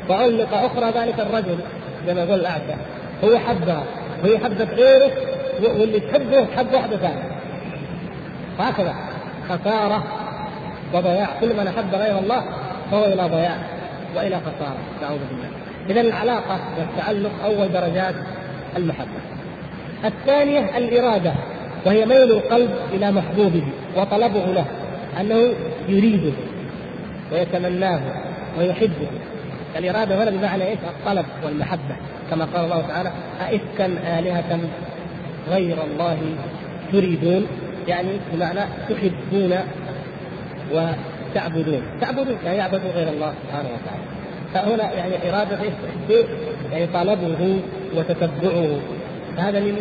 وعلق أخرى ذلك الرجل. كما يقول الأعشى. هو حبها. وهي حبت غيره. واللي تحبه حب واحدة ثانية. هكذا. خسارة وضياع. كل من أحب غير الله فهو إلى ضياع وإلى خسارة. نعوذ بالله. اذا العلاقة والتعلق أول درجات المحبة. الثانية الإرادة. وهي ميل القلب إلى محبوبه وطلبه له. أنه يريده ويتمناه ويحبه. الإرادة هنا بمعنى إيش؟ الطلب والمحبة. كما قال الله تعالى أئفكا آلهة غير الله تريدون؟ يعني بمعنى تحبون وتعبدون. تعبدون يعني يعبدوا غير الله سبحانه وتعالى. فهنا يعني إرادة إيش؟ يعني طلبه وتتبعه. هذا من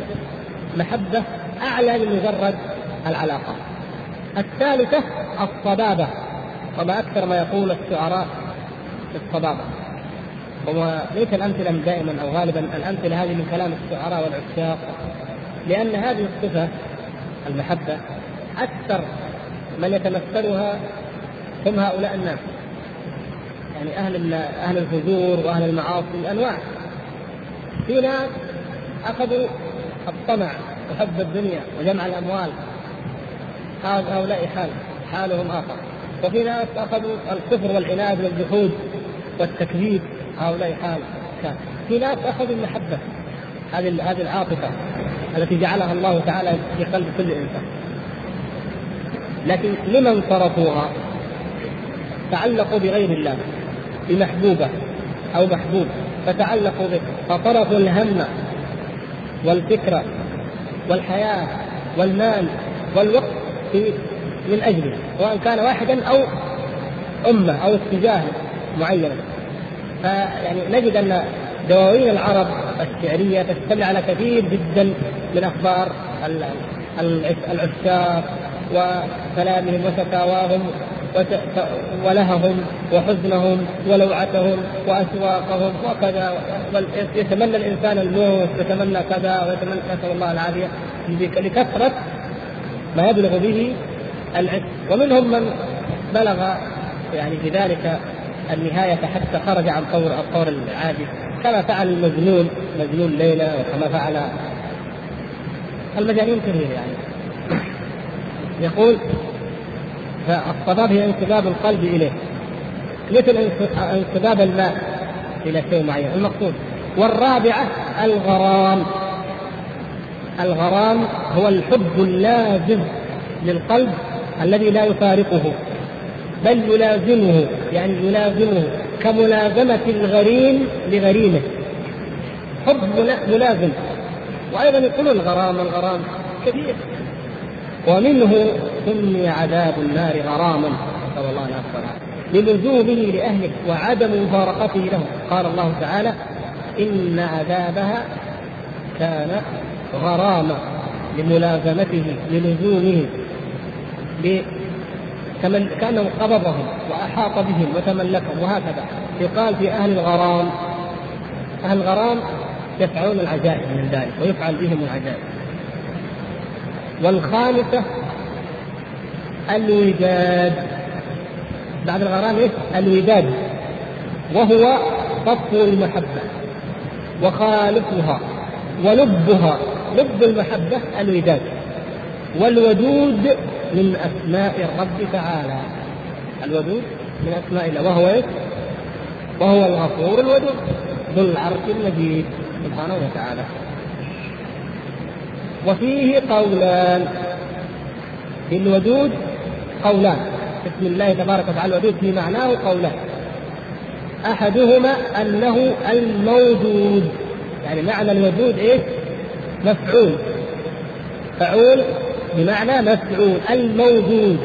محبة أعلى من مجرد العلاقات. الثالثة الصبابة وما أكثر ما يقول الشعراء في الصبابة. وليس الأمثلة دائما أو غالبا الأمثلة هذه من كلام الشعراء والعشاق لأن هذه الصفة المحبة أكثر من يتمثلها هم هؤلاء الناس. يعني أهل أهل الفجور وأهل المعاصي أنواع في ناس أخذوا الطمع وحب الدنيا وجمع الأموال. هؤلاء حال. حالهم آخر. وفي ناس أخذوا الكفر والعناد والجحود والتكذيب هؤلاء حال كان. في ناس أخذوا المحبة هذه هذه العاطفة التي جعلها الله تعالى في قلب كل إنسان. لكن لمن صرفوها؟ تعلقوا بغير الله بمحبوبة أو محبوب. فتعلقوا به فصرفوا الهم والفكرة والحياة والمال والوقت في من أجله سواء كان واحدا أو أمة أو اتجاه معين. فيعني نجد أن دواوين العرب الشعرية تشتمل على كثير جدا من أخبار العشاق وكلامهم وشكاواهم ولههم وحزنهم ولوعتهم وأسواقهم وكذا. يتمنى الإنسان الموت يتمنى كذا ويتمنى نسأل الله العافية لكثرة ما يبلغ به العشق ومنهم من بلغ يعني بذلك النهاية حتى خرج عن طور الطور العادي. كما فعل المجنون مجنون ليلى وكما فعل المجانين كثير يعني. يقول فالصباب هي انسباب القلب إليه. مثل انسباب الماء إلى شيء معين. المقصود والرابعة الغرام. الغرام هو الحب اللازم للقلب الذي لا يفارقه بل يلازمه يعني يلازمه كملازمة الغريم لغريمه. حب ملازم وأيضا يقولون الغرام الغرام كثير ومنه سمي عذاب النار غراما. نسأل الله العافية للزومه لأهله وعدم مفارقته له قال الله تعالى إن عذابها كان غراما. لملازمته للزومه كأنه قبضهم وأحاط بهم وتملكهم وهكذا. يقال في أهل الغرام أهل الغرام يفعلون العجائب من ذلك ويفعل بهم العجائب. والخامسة الوداد. بعد الغرام إيش؟ الوداد. وهو صفو المحبة وخالقها ولبها. لب المحبة الوداد. والودود من أسماء الرب تعالى. الودود من أسماء الله. وهو إيش؟ وهو الغفور الودود. ذو العرش المجيد سبحانه وتعالى. وفيه قولان. في الودود قولان. بسم الله تبارك وتعالى. الودود في معناه قولان. أحدهما أنه الموجود. يعني معنى الوجود إيش؟ مفعول. فعول بمعنى مفعول الموجود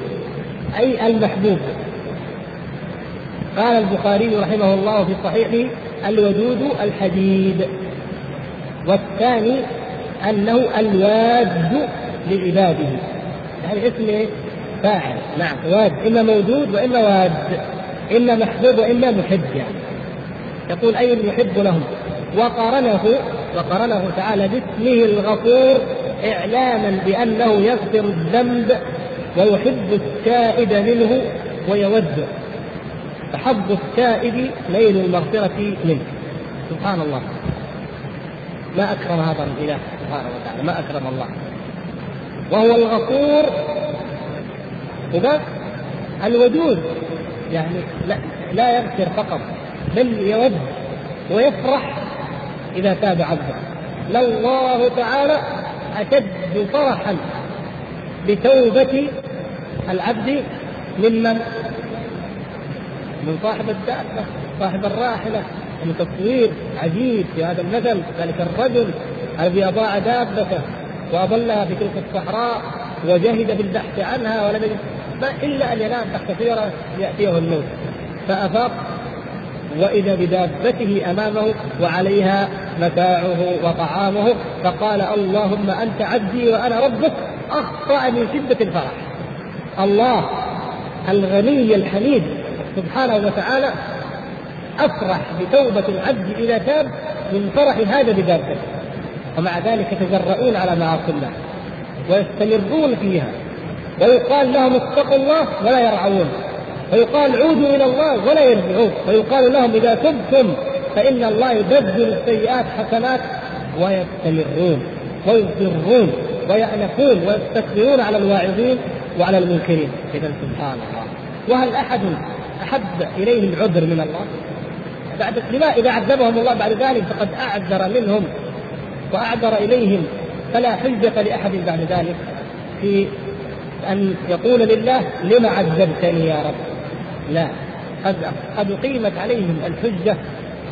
أي المحبوب. قال البخاري رحمه الله في صحيحه الودود الحديد والثاني أنه الواد لعباده. يعني اسم فاعل نعم واد إما موجود وإما واد إما محبوب وإما محب. يعني يقول أي يحب لهم؟ وقارنه وقارنه تعالى باسمه الغفور إعلاما بأنه يغفر الذنب ويحب التائب منه ويوده فحظ التائب نيل المغفرة منه. سبحان الله. ما أكرم هذا الإله سبحانه وتعالى. ما أكرم الله. وهو الغفور. وبس الودود. يعني لا, لا يغفر فقط بل يود ويفرح إذا تاب عبده. لله تعالى أشد فرحا بتوبة العبد ممن؟ من صاحب الدابة صاحب الراحلة من تصوير عجيب في هذا المثل ذلك الرجل الذي أضاع دابته وأضلها في تلك الصحراء وجهد في البحث عنها ولم يجد إلا أن ينام تحت سيرة يأتيه الموت. فأفاق وإذا بدابته أمامه وعليها متاعه وطعامه فقال اللهم أنت عبدي وأنا ربك. اخطا من شدة الفرح. الله الغني الحميد سبحانه وتعالى أفرح بتوبة العبد إذا تاب من فرح هذا بذاته ومع ذلك يتجرؤون على معاصي الله ويستمرون فيها ويقال لهم اتقوا الله ولا يرعون. ويقال عودوا إلى الله ولا يرجعون ويقال لهم إذا تبتم فإن الله يبدل السيئات حسنات ويستمرون ويصرون ويأنفون ويستكبرون على الواعظين وعلى المنكرين إذا سبحان الله وهل أحد أحب إليه العذر من الله؟ بعد لما إذا عذبهم الله بعد ذلك فقد أعذر منهم وأعذر إليهم فلا حجة لأحد بعد ذلك في أن يقول لله لم عذبتني يا رب؟ لا. قد قد اقيمت عليهم الحجة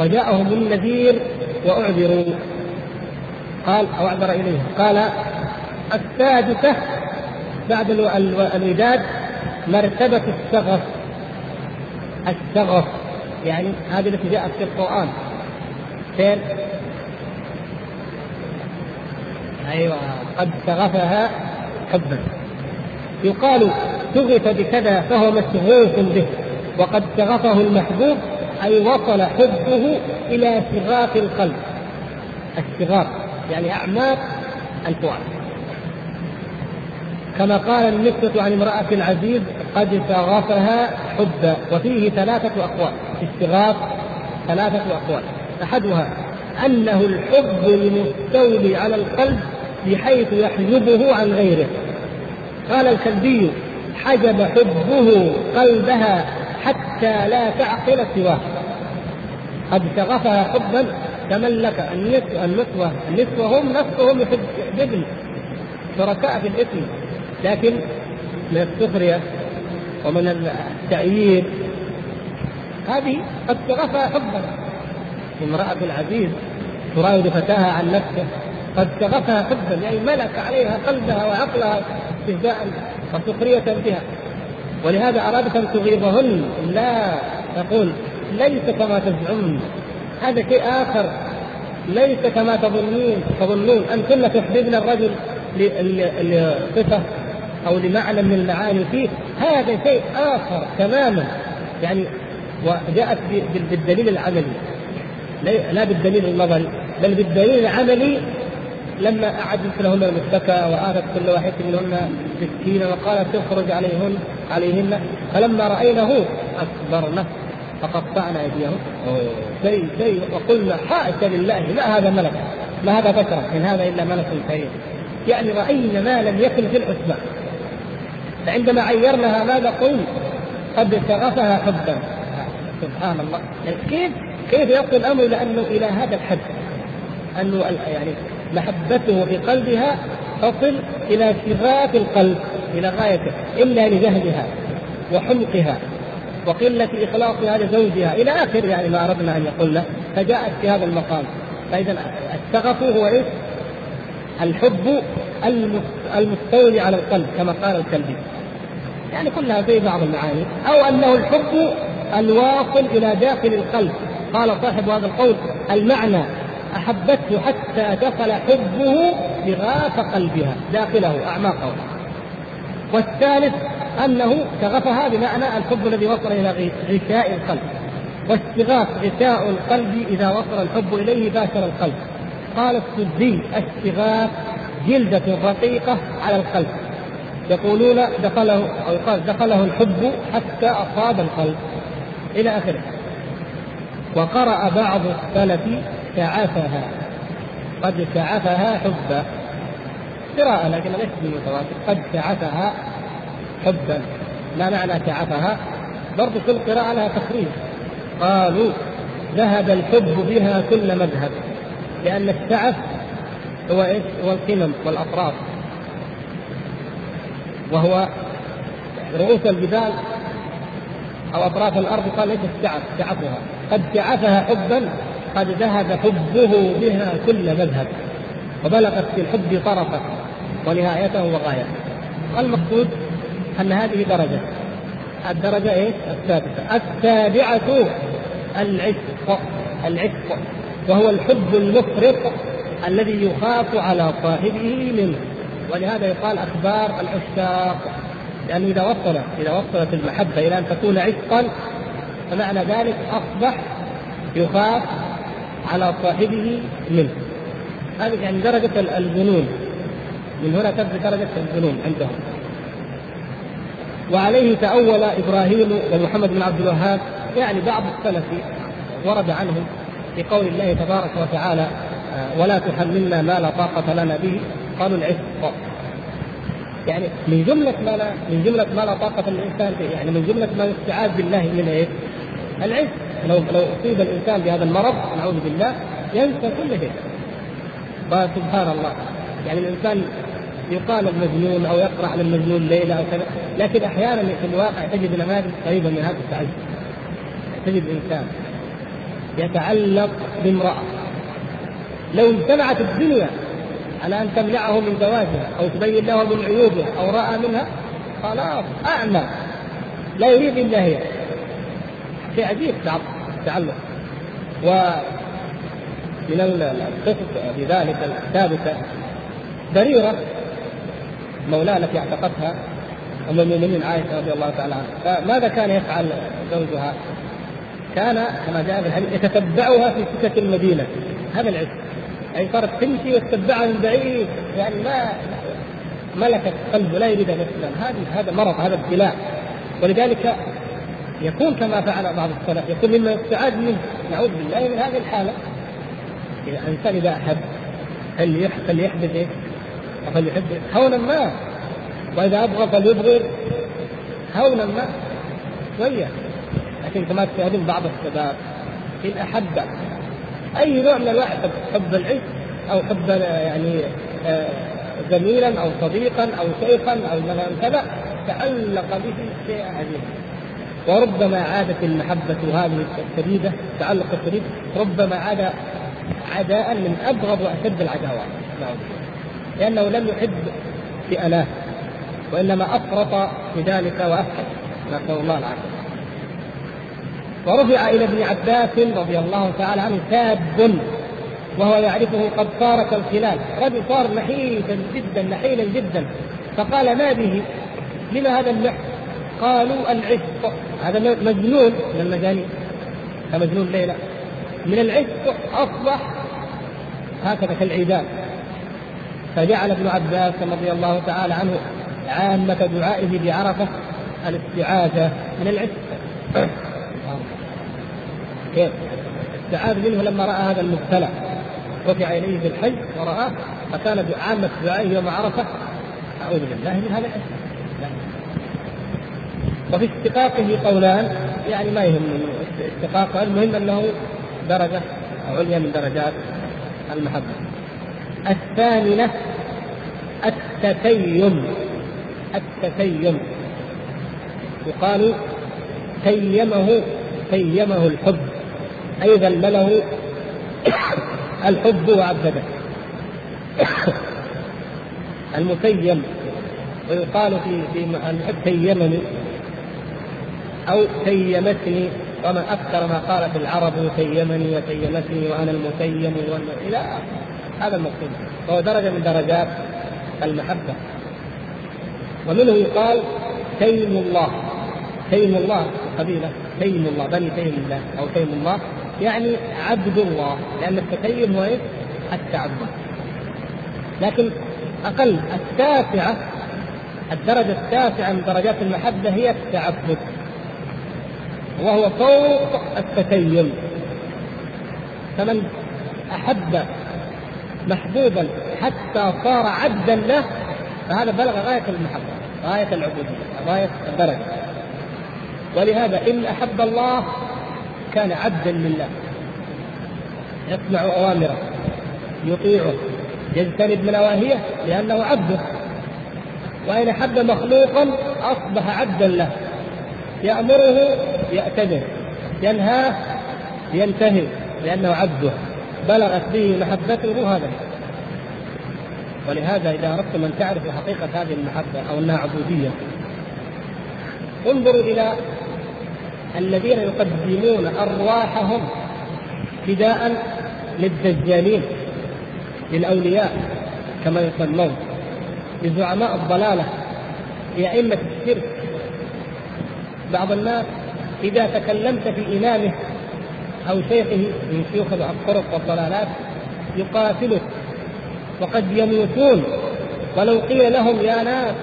وجاءهم النذير وأعذروا. قال أو أعذر إليهم. قال السادسة بعد الوداد مرتبة الشغف. الشغف. يعني هذه التي جاءت في القرآن. فين؟ أيوة. قد شغفها حبا. يقال شغف بكذا فهو مشغوف به. وقد شغفه المحبوب أي وصل حبه إلى شغاف القلب. الشغاف يعني أعماق الفؤاد. كما قال النسبة عن امرأة العزيز قد شغفها حبا وفيه ثلاثة أقوال. في الشغاف ثلاثة أقوال. أحدها أنه الحب المستولي على القلب بحيث يحجبه عن غيره. قال الكلبي حجب حبه قلبها حتى لا تعقل سواه قد شغفها حبا تملك النسوة النسوة هم نفسهم يحببن شركاء في الإثم. لكن من السخرية ومن التأييد. هذه قد شغفها حبا. امرأة العزيز تراود فتاها عن نفسه. قد شغفها حبا. يعني ملك عليها قلبها وعقلها استهزاء وسخرية بها. ولهذا أرادت أن تغيظهن. لا تقول ليس كما تزعمن. هذا شيء آخر. ليس كما تظنون تظنون أنتن تحببن الرجل لصفة أو لمعنى من المعاني فيه. هذا شيء آخر تماما. يعني وجاءت بالدليل العملي. لا بالدليل النظري بل بالدليل العملي. لما أعدت لهن المتكى وآتت كل واحدة منهن سكينا وقالت تخرج عليهن. عليهن. فلما رأينه أكبرنه فقطعنا أيديهم. شيء شيء وقلنا حاشا لله ما هذا ملك ما هذا بشر إن هذا إلا ملك كريم. يعني رأينا ما لم يكن في الحسبان فعندما عيرناها ماذا قلنا؟ قد شغفها حبا. سبحان الله. يعني كيف كيف يصل الأمر إلى أنه إلى هذا الحد؟ أنه يعني محبته في قلبها تصل إلى شغاف القلب إلى غايته إلا لجهلها وحمقها وقلة إخلاصها لزوجها إلى آخر يعني ما أردنا أن يقولنا فجاءت في هذا المقام. فإذا الشغف هو إيش؟ الحب المستولي على القلب كما قال الكلبي. يعني كلها في بعض المعاني. أو أنه الحب الواصل إلى داخل القلب. قال صاحب هذا القول المعنى أحبته حتى دخل حبه بغاف قلبها داخله أعماقه. والثالث أنه شغفها بمعنى الحب الذي وصل إلى غشاء القلب. والشغاف غشاء القلب إذا وصل الحب إليه باشر القلب. قال السدي الشغاف جلدة رقيقة على القلب. يقولون دخله أو يقال دخله الحب حتى أصاب القلب. إلى آخره. وقرأ بعض السلف شعفها قد شعفها حبا. قراءة لكن ليست بالمتواتر. قد شعفها حبا. ما معنى شعفها؟ برضو كل قراءة لها تخريج قالوا ذهب الحب بها كل مذهب. لأن الشعف هو إيش؟ هو القمم والأطراف. وهو رؤوس الجبال أو أطراف الأرض قال ليس الشعف شعفها قد شعفها حبا قد ذهب حبه بها كل مذهب وبلغت في الحب طرفة ونهايته وغايته المقصود أن هذه درجة. الدرجة إيش؟ السادسه السابعة العشق العشق وهو الحب المفرط الذي يخاف على صاحبه منه. ولهذا يقال أخبار العشاق لأنه إذا وصل إذا وصلت المحبة إلى أن تكون عشقا فمعنى ذلك أصبح يخاف على صاحبه منه. هذه يعني درجة الجنون. من هنا تبدأ درجة الجنون عندهم. وعليه تأول إبراهيم ومحمد بن عبد الوهاب يعني بعض السلف ورد عنهم في قول الله تبارك وتعالى آه، ولا تحملنا ما لا طاقة لنا به. قالوا العشق يعني من جملة ما لا من جملة ما لا طاقة للإنسان به يعني من جملة ما يستعاذ بالله من إيه؟ العشق لو لو أصيب الإنسان بهذا المرض نعوذ بالله ينسى كل شيء. سبحان الله. يعني الإنسان يقال المجنون أو يقرأ على المجنون ليلة أو كذا لكن أحيانا في الواقع تجد نماذج قريبة من هذا التعجب تجد إنسان يتعلق بامرأة. لو اجتمعت الدنيا على أن تمنعه من زواجها أو تبين له من عيوبها أو رأى منها خلاص أعمى. لا يريد إلا هي. شيء عجيب التعلق ومن القصص في ذلك الثابته بريرة مولاه التي اعتقتها أم المؤمنين عائشة رضي الله تعالى عنها. فماذا كان يفعل زوجها؟ كان كما جاء في يتتبعها في سكك المدينة. هذا العشق يعني صارت تمشي وتتبعها من بعيد. يعني ما ملكت قلبه لا يريد أن هذه هذا مرض هذا ابتلاء. ولذلك يكون كما فعل بعض السلف. يكون مما يستعاد منه. نعوذ بالله. من هذه الحالة. إذا الإنسان إذا أحب فليحدث إيه؟ فليحب هونا ما. وإذا أبغى فليبغض هونا ما. شوية. لكن كما تشاهدون بعض الشباب إن أحب أي نوع من الواحد حب العشق أو حب يعني آه، زميلا أو صديقا أو شيخا أو كذا تعلق به شيء عجيب وربما عادت المحبة هذه الشديدة التعلق الشديد ربما عاد عداء من أبغض وأشد العداوات. لأنه لم يحب بأناه وإنما أفرط في ذلك وأفحش نسأل الله العافية. ورفع إلى ابن عباس رضي الله تعالى عنه شاب وهو يعرفه قد صار كالخلال رجل صار نحيفا جدا نحيلا جدا. فقال ما به؟ لما هذا النحس قالوا العشق هذا مجنون من المجانين. كمجنون ليلى من العشق أصبح هكذا كالعيدان فجعل ابن عباس رضي الله تعالى عنه عامة دعائه بعرفة الاستعاذة من العشق كيف؟ استعاذ منه لما رأى هذا المبتلى. رفع إليه في الحج ورآه فكان عامة دعائه يوم عرفة. أعوذ بالله من هذا العشق وفي اشتقاقه قولان يعني ما يهم اشتقاقه المهم أنه درجة عليا من درجات المحبة. الثامنة التتيم. التتيم. يقال تيمه تيمه الحب. أي ذلله الحب وعبده المتيم ويقال في في الحب تيمني أو تيمتني وما أكثر ما قالت العرب تيمني وتيمتني وأنا المتيم إلى هذا المقصود. وهو درجة من درجات المحبة. ومنه يقال تيم الله. تيم الله قبيلة. تيم الله بني تيم الله أو تيم الله يعني عبد الله. لأن التتيم هو؟ التعبد. لكن أقل التاسعة الدرجة التاسعة من درجات المحبة هي التعبد. وهو فوق التتيم فمن أحب محبوبا حتى صار عبدا له فهذا بلغ غاية المحبة غاية العبودية غاية الدرجة. ولهذا إن أحب الله كان عبدا لله. يسمع أوامره يطيعه يجتنب من نواهيه لأنه عبده. وإن أحب مخلوقا أصبح عبدا له. يأمره يأتمر ينهاه ينتهي لأنه عبده. بلغت به محبته هذا. ولهذا إذا أردتم أن تعرفوا حقيقة هذه المحبة أو أنها عبودية انظروا إلى الذين يقدمون أرواحهم فداء للدجالين للأولياء كما يسمون لزعماء الضلالة لأئمة الشرك. بعض الناس إذا تكلمت في إمامه أو شيخه من شيوخ الطرق والضلالات يقاتلك وقد يموتون. ولو قيل لهم يا ناس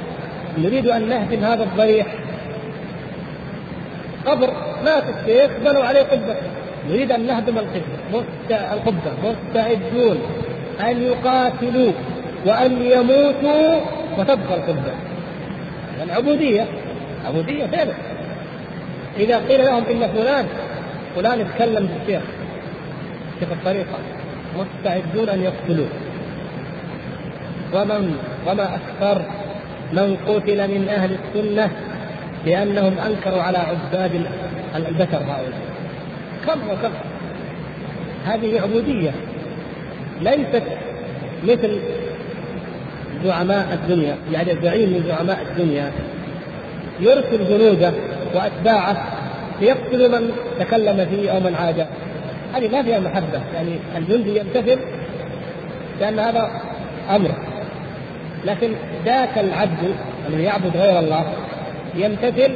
نريد أن نهدم هذا الضريح قبر مات الشيخ بنوا عليه قبة. نريد أن نهدم القبة. القبة. مستعدون أن يقاتلوا وأن يموتوا وتبقى القبة. العبودية عبودية فعلا. إذا قيل لهم إن فلان فلان يتكلم بالشيخ. شيخ الطريقة مستعدون أن يقتلوه. ومن وما أكثر من قتل من أهل السنة لأنهم أنكروا على عباد البشر هؤلاء. كم وكم. هذه عبودية. ليست مثل زعماء الدنيا. يعني الزعيم من زعماء الدنيا. يرسل جنوده وأتباعه ليقتلوا من تكلم فيه أو من عاده هذه ما فيها محبة. يعني الجندي يمتثل لأن هذا أمر. لكن ذاك العبد الذي يعبد غير الله يمتثل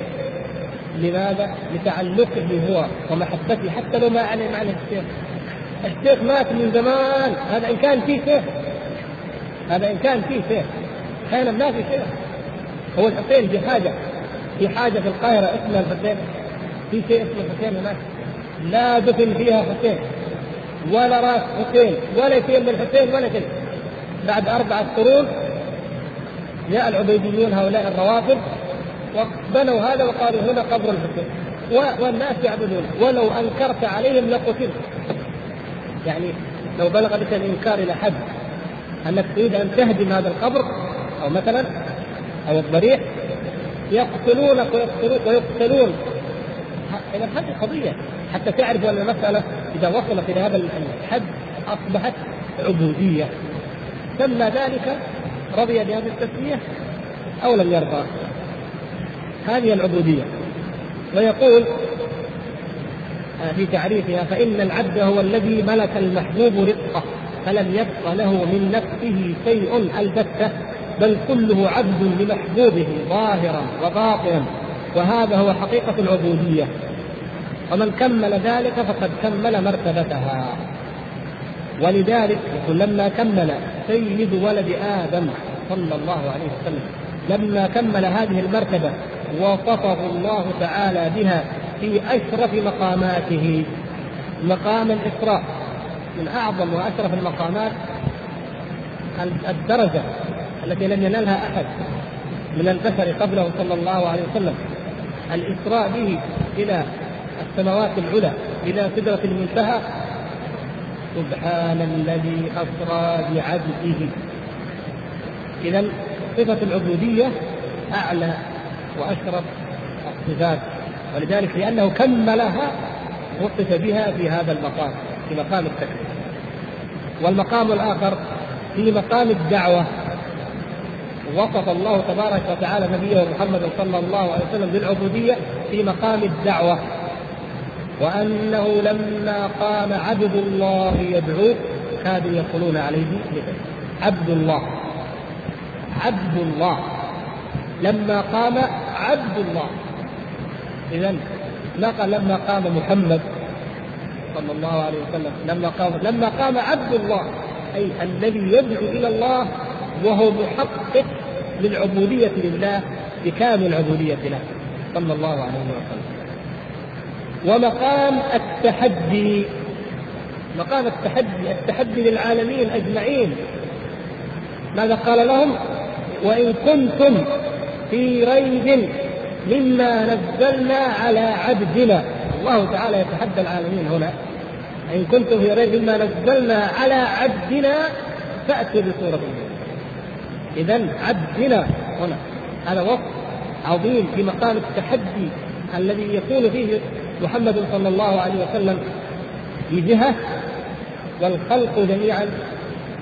لماذا؟ لتعلقه هو ومحبته. حتى لو ما علم عنه الشيخ الشيخ مات من زمان. هذا إن كان فيه شيخ هذا إن كان فيه شيخ كان ما في شيخ هو الحسين في حاجة في حاجة في القاهرة اسمها الحسين. في شيء اسمه الحسين هناك. لا دفن فيها حسين. ولا راس حسين ولا شيء من الحسين ولا شيء. بعد أربعة قرون جاء العبيديون هؤلاء الروافض وبنوا هذا وقالوا هنا قبر الحسين. والناس يعبدون. ولو أنكرت عليهم لقتلت يعني لو بلغ بك الإنكار إلى حد أنك تريد أن تهدم هذا القبر أو مثلا أو الضريح يقتلونك ويقتلون ويقتلون إذا هذه قضية. حتى تعرف أن المسألة إذا وصلت إلى هذا الحد أصبحت عبودية. سمى ذلك رضي بهذه التسمية أو لم يرضى. هذه العبودية. ويقول في تعريفها فإن العبد هو الذي ملك المحبوب رزقه فلم يبق له من نفسه شيء البتة. بل كله عبد لمحبوبه ظاهرا وباطنا. وهذا هو حقيقة العبودية. ومن كمل ذلك فقد كمل مرتبتها. ولذلك لما كمل سيد ولد آدم صلى الله عليه وسلم لما كمل هذه المرتبة وصفه الله تعالى بها في أشرف مقاماته. مقام الإسراء من أعظم وأشرف المقامات الدرجة. التي لم ينلها أحد من البشر قبله صلى الله عليه وسلم. الإسراء به إلى السماوات العلى إلى سدرة المنتهى. سبحان الذي أسرى بعبده. إذا صفة العبودية أعلى وأشرف الصفات. ولذلك لأنه كملها وصف بها في هذا المقام في مقام التكليف والمقام الآخر في مقام الدعوة. وصف الله تبارك وتعالى نبيه محمد صلى الله عليه وسلم بالعبودية في مقام الدعوة وأنه لما قام عبد الله يدعوه كادوا يدخلون عليه عبد الله عبد الله لما قام عبد الله إذا قال لما قام محمد صلى الله عليه وسلم لما قام لما قام عبد الله أي الذي يدعو إلى الله وهو محقق للعبودية لله بكامل العبودية له صلى الله عليه وسلم. ومقام التحدي مقام التحدي التحدي للعالمين أجمعين. ماذا قال لهم؟ وإن كنتم في ريب مما نزلنا على عبدنا. الله تعالى يتحدى العالمين هنا. إن كنتم في ريب مما نزلنا على عبدنا فأتوا بسورة إذا عبدنا هنا. هذا وصف عظيم في مقام التحدي الذي يكون فيه محمد صلى الله عليه وسلم في جهة والخلق جميعا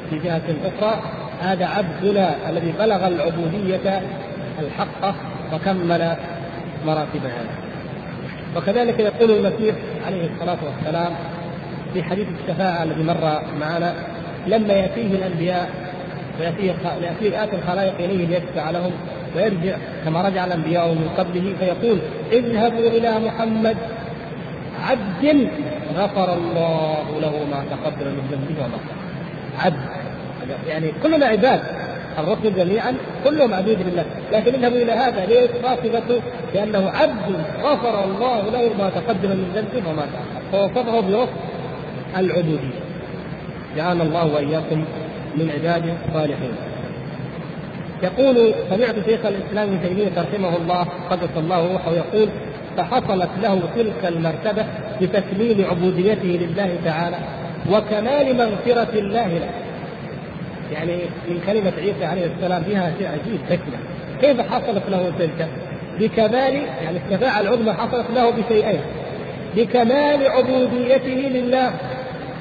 في جهة أخرى. هذا عبدنا الذي بلغ العبودية الحقة وكمل مراتبها. وكذلك يقول المسيح عليه الصلاة والسلام في حديث الشفاعة الذي مر معنا لما يأتيه الأنبياء آت الخلائق إليه ليشفع لهم ويرجع كما رجع الأنبياء من قبله فيقول اذهبوا إلى محمد. عبد غفر الله له ما تقدم من ذنبه وما عبد. يعني كلنا عباد الرسل جميعا كلهم عبيد لله. لكن اذهبوا إلى هذا ليش؟ صفته لأنه عبد غفر الله له ما تقدم من ذنبه وما تاخر فوصفه بوصف العبودية. جعلنا الله وإياكم عباده الصالحين يقول سمعت شيخ الإسلام ابن تيمية رحمه الله قدس الله روحه يقول فحصلت له تلك المرتبة بتكميل عبوديته لله تعالى وكمال مغفرة الله له. يعني من كلمة عيسى عليه السلام فيها شيء عجيب حكمة. كيف حصلت له تلك؟ بكمال يعني الشفاعه العظمى حصلت له بشيئين. بكمال عبوديته لله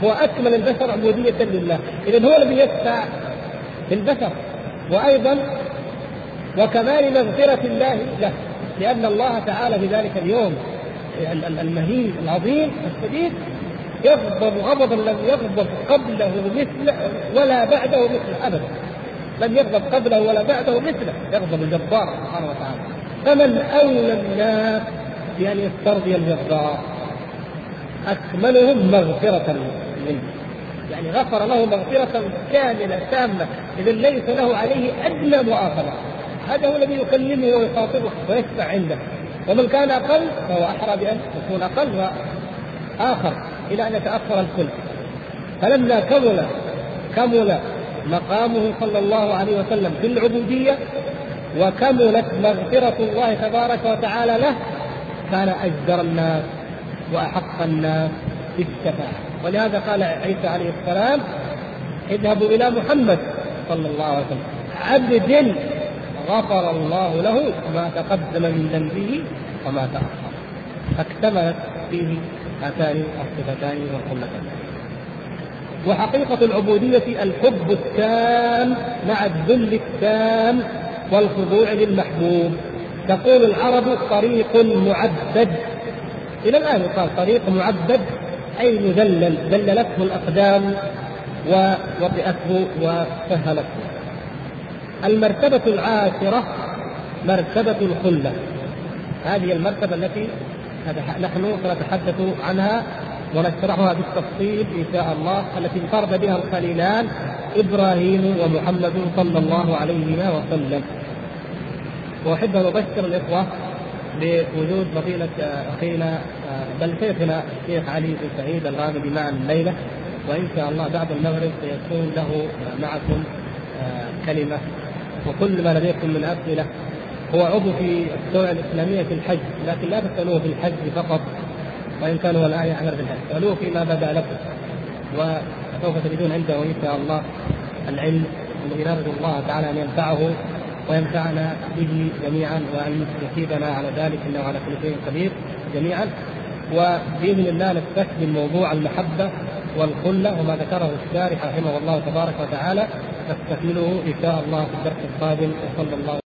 هو أكمل البشر عبودية لله، اذا هو الذي يشفع في البشر وأيضا وكمال مغفرة الله له لأن الله تعالى في ذلك اليوم المهين العظيم الشديد يغضب غضبا لم يغضب قبله مثله ولا بعده مثله أبدا. لم يغضب قبله ولا بعده مثله يغضب الجبار سبحانه وتعالى. فمن أولى الناس بأن يسترضي الجبار؟ أكملهم مغفرة منه. يعني غفر له مغفرة كاملة تامة إذا ليس له عليه أدنى مؤاخذة. هذا هو الذي يكلمه ويخاطبه ويشفع عنده. ومن كان أقل فهو أحرى بأن يكون أقل وآخر إلى أن يتأخر الكل. فلما كمل كمل مقامه صلى الله عليه وسلم في العبودية وكملت مغفرة الله تبارك وتعالى له كان أجدر الناس وأحق الناس بالشفاعة. ولهذا قال عيسى عليه السلام اذهبوا إلى محمد صلى الله عليه وسلم. عبد غفر الله له ما تقدم من ذنبه وما تأخر. فاكتملت فيه هاتان الصفتان والخلتان وحقيقة العبودية الحب التام مع الذل التام والخضوع للمحبوب. تقول العرب طريق معبد إلى الآن يقال طريق معبد أي مذلل ذللته الأقدام ووطئته وسهلته المرتبة العاشرة مرتبة الخلة هذه المرتبة التي نحن سنتحدث عنها ونشرحها بالتفصيل إن شاء الله التي انفرد بها الخليلان إبراهيم ومحمد صلى الله عليه وسلم. واحب أن أبشر الإخوة بوجود فضيله أخينا بل شيخنا الشيخ علي بن سعيد الغامدي معنا الليلة وإن شاء الله بعد المغرب سيكون له معكم كلمة. وكل ما لديكم من أسئلة هو عضو في الدولة الإسلامية في الحج لكن لا تسألوه في الحج فقط وإن كان هو الان يعمل في الحج سالوه فيما بدا لكم وسوف تجدون عنده إن شاء الله العلم الذي نرجو الله تعالى أن ينفعه. وينفعنا به جميعا وان يثيبنا على ذلك انه على كل شيء قدير جميعا. وبإذن الله نستكمل موضوع المحبة والخلة وما ذكره الشارح رحمه الله تبارك وتعالى نستكمله إن شاء الله في الدرس القادم وصلى الله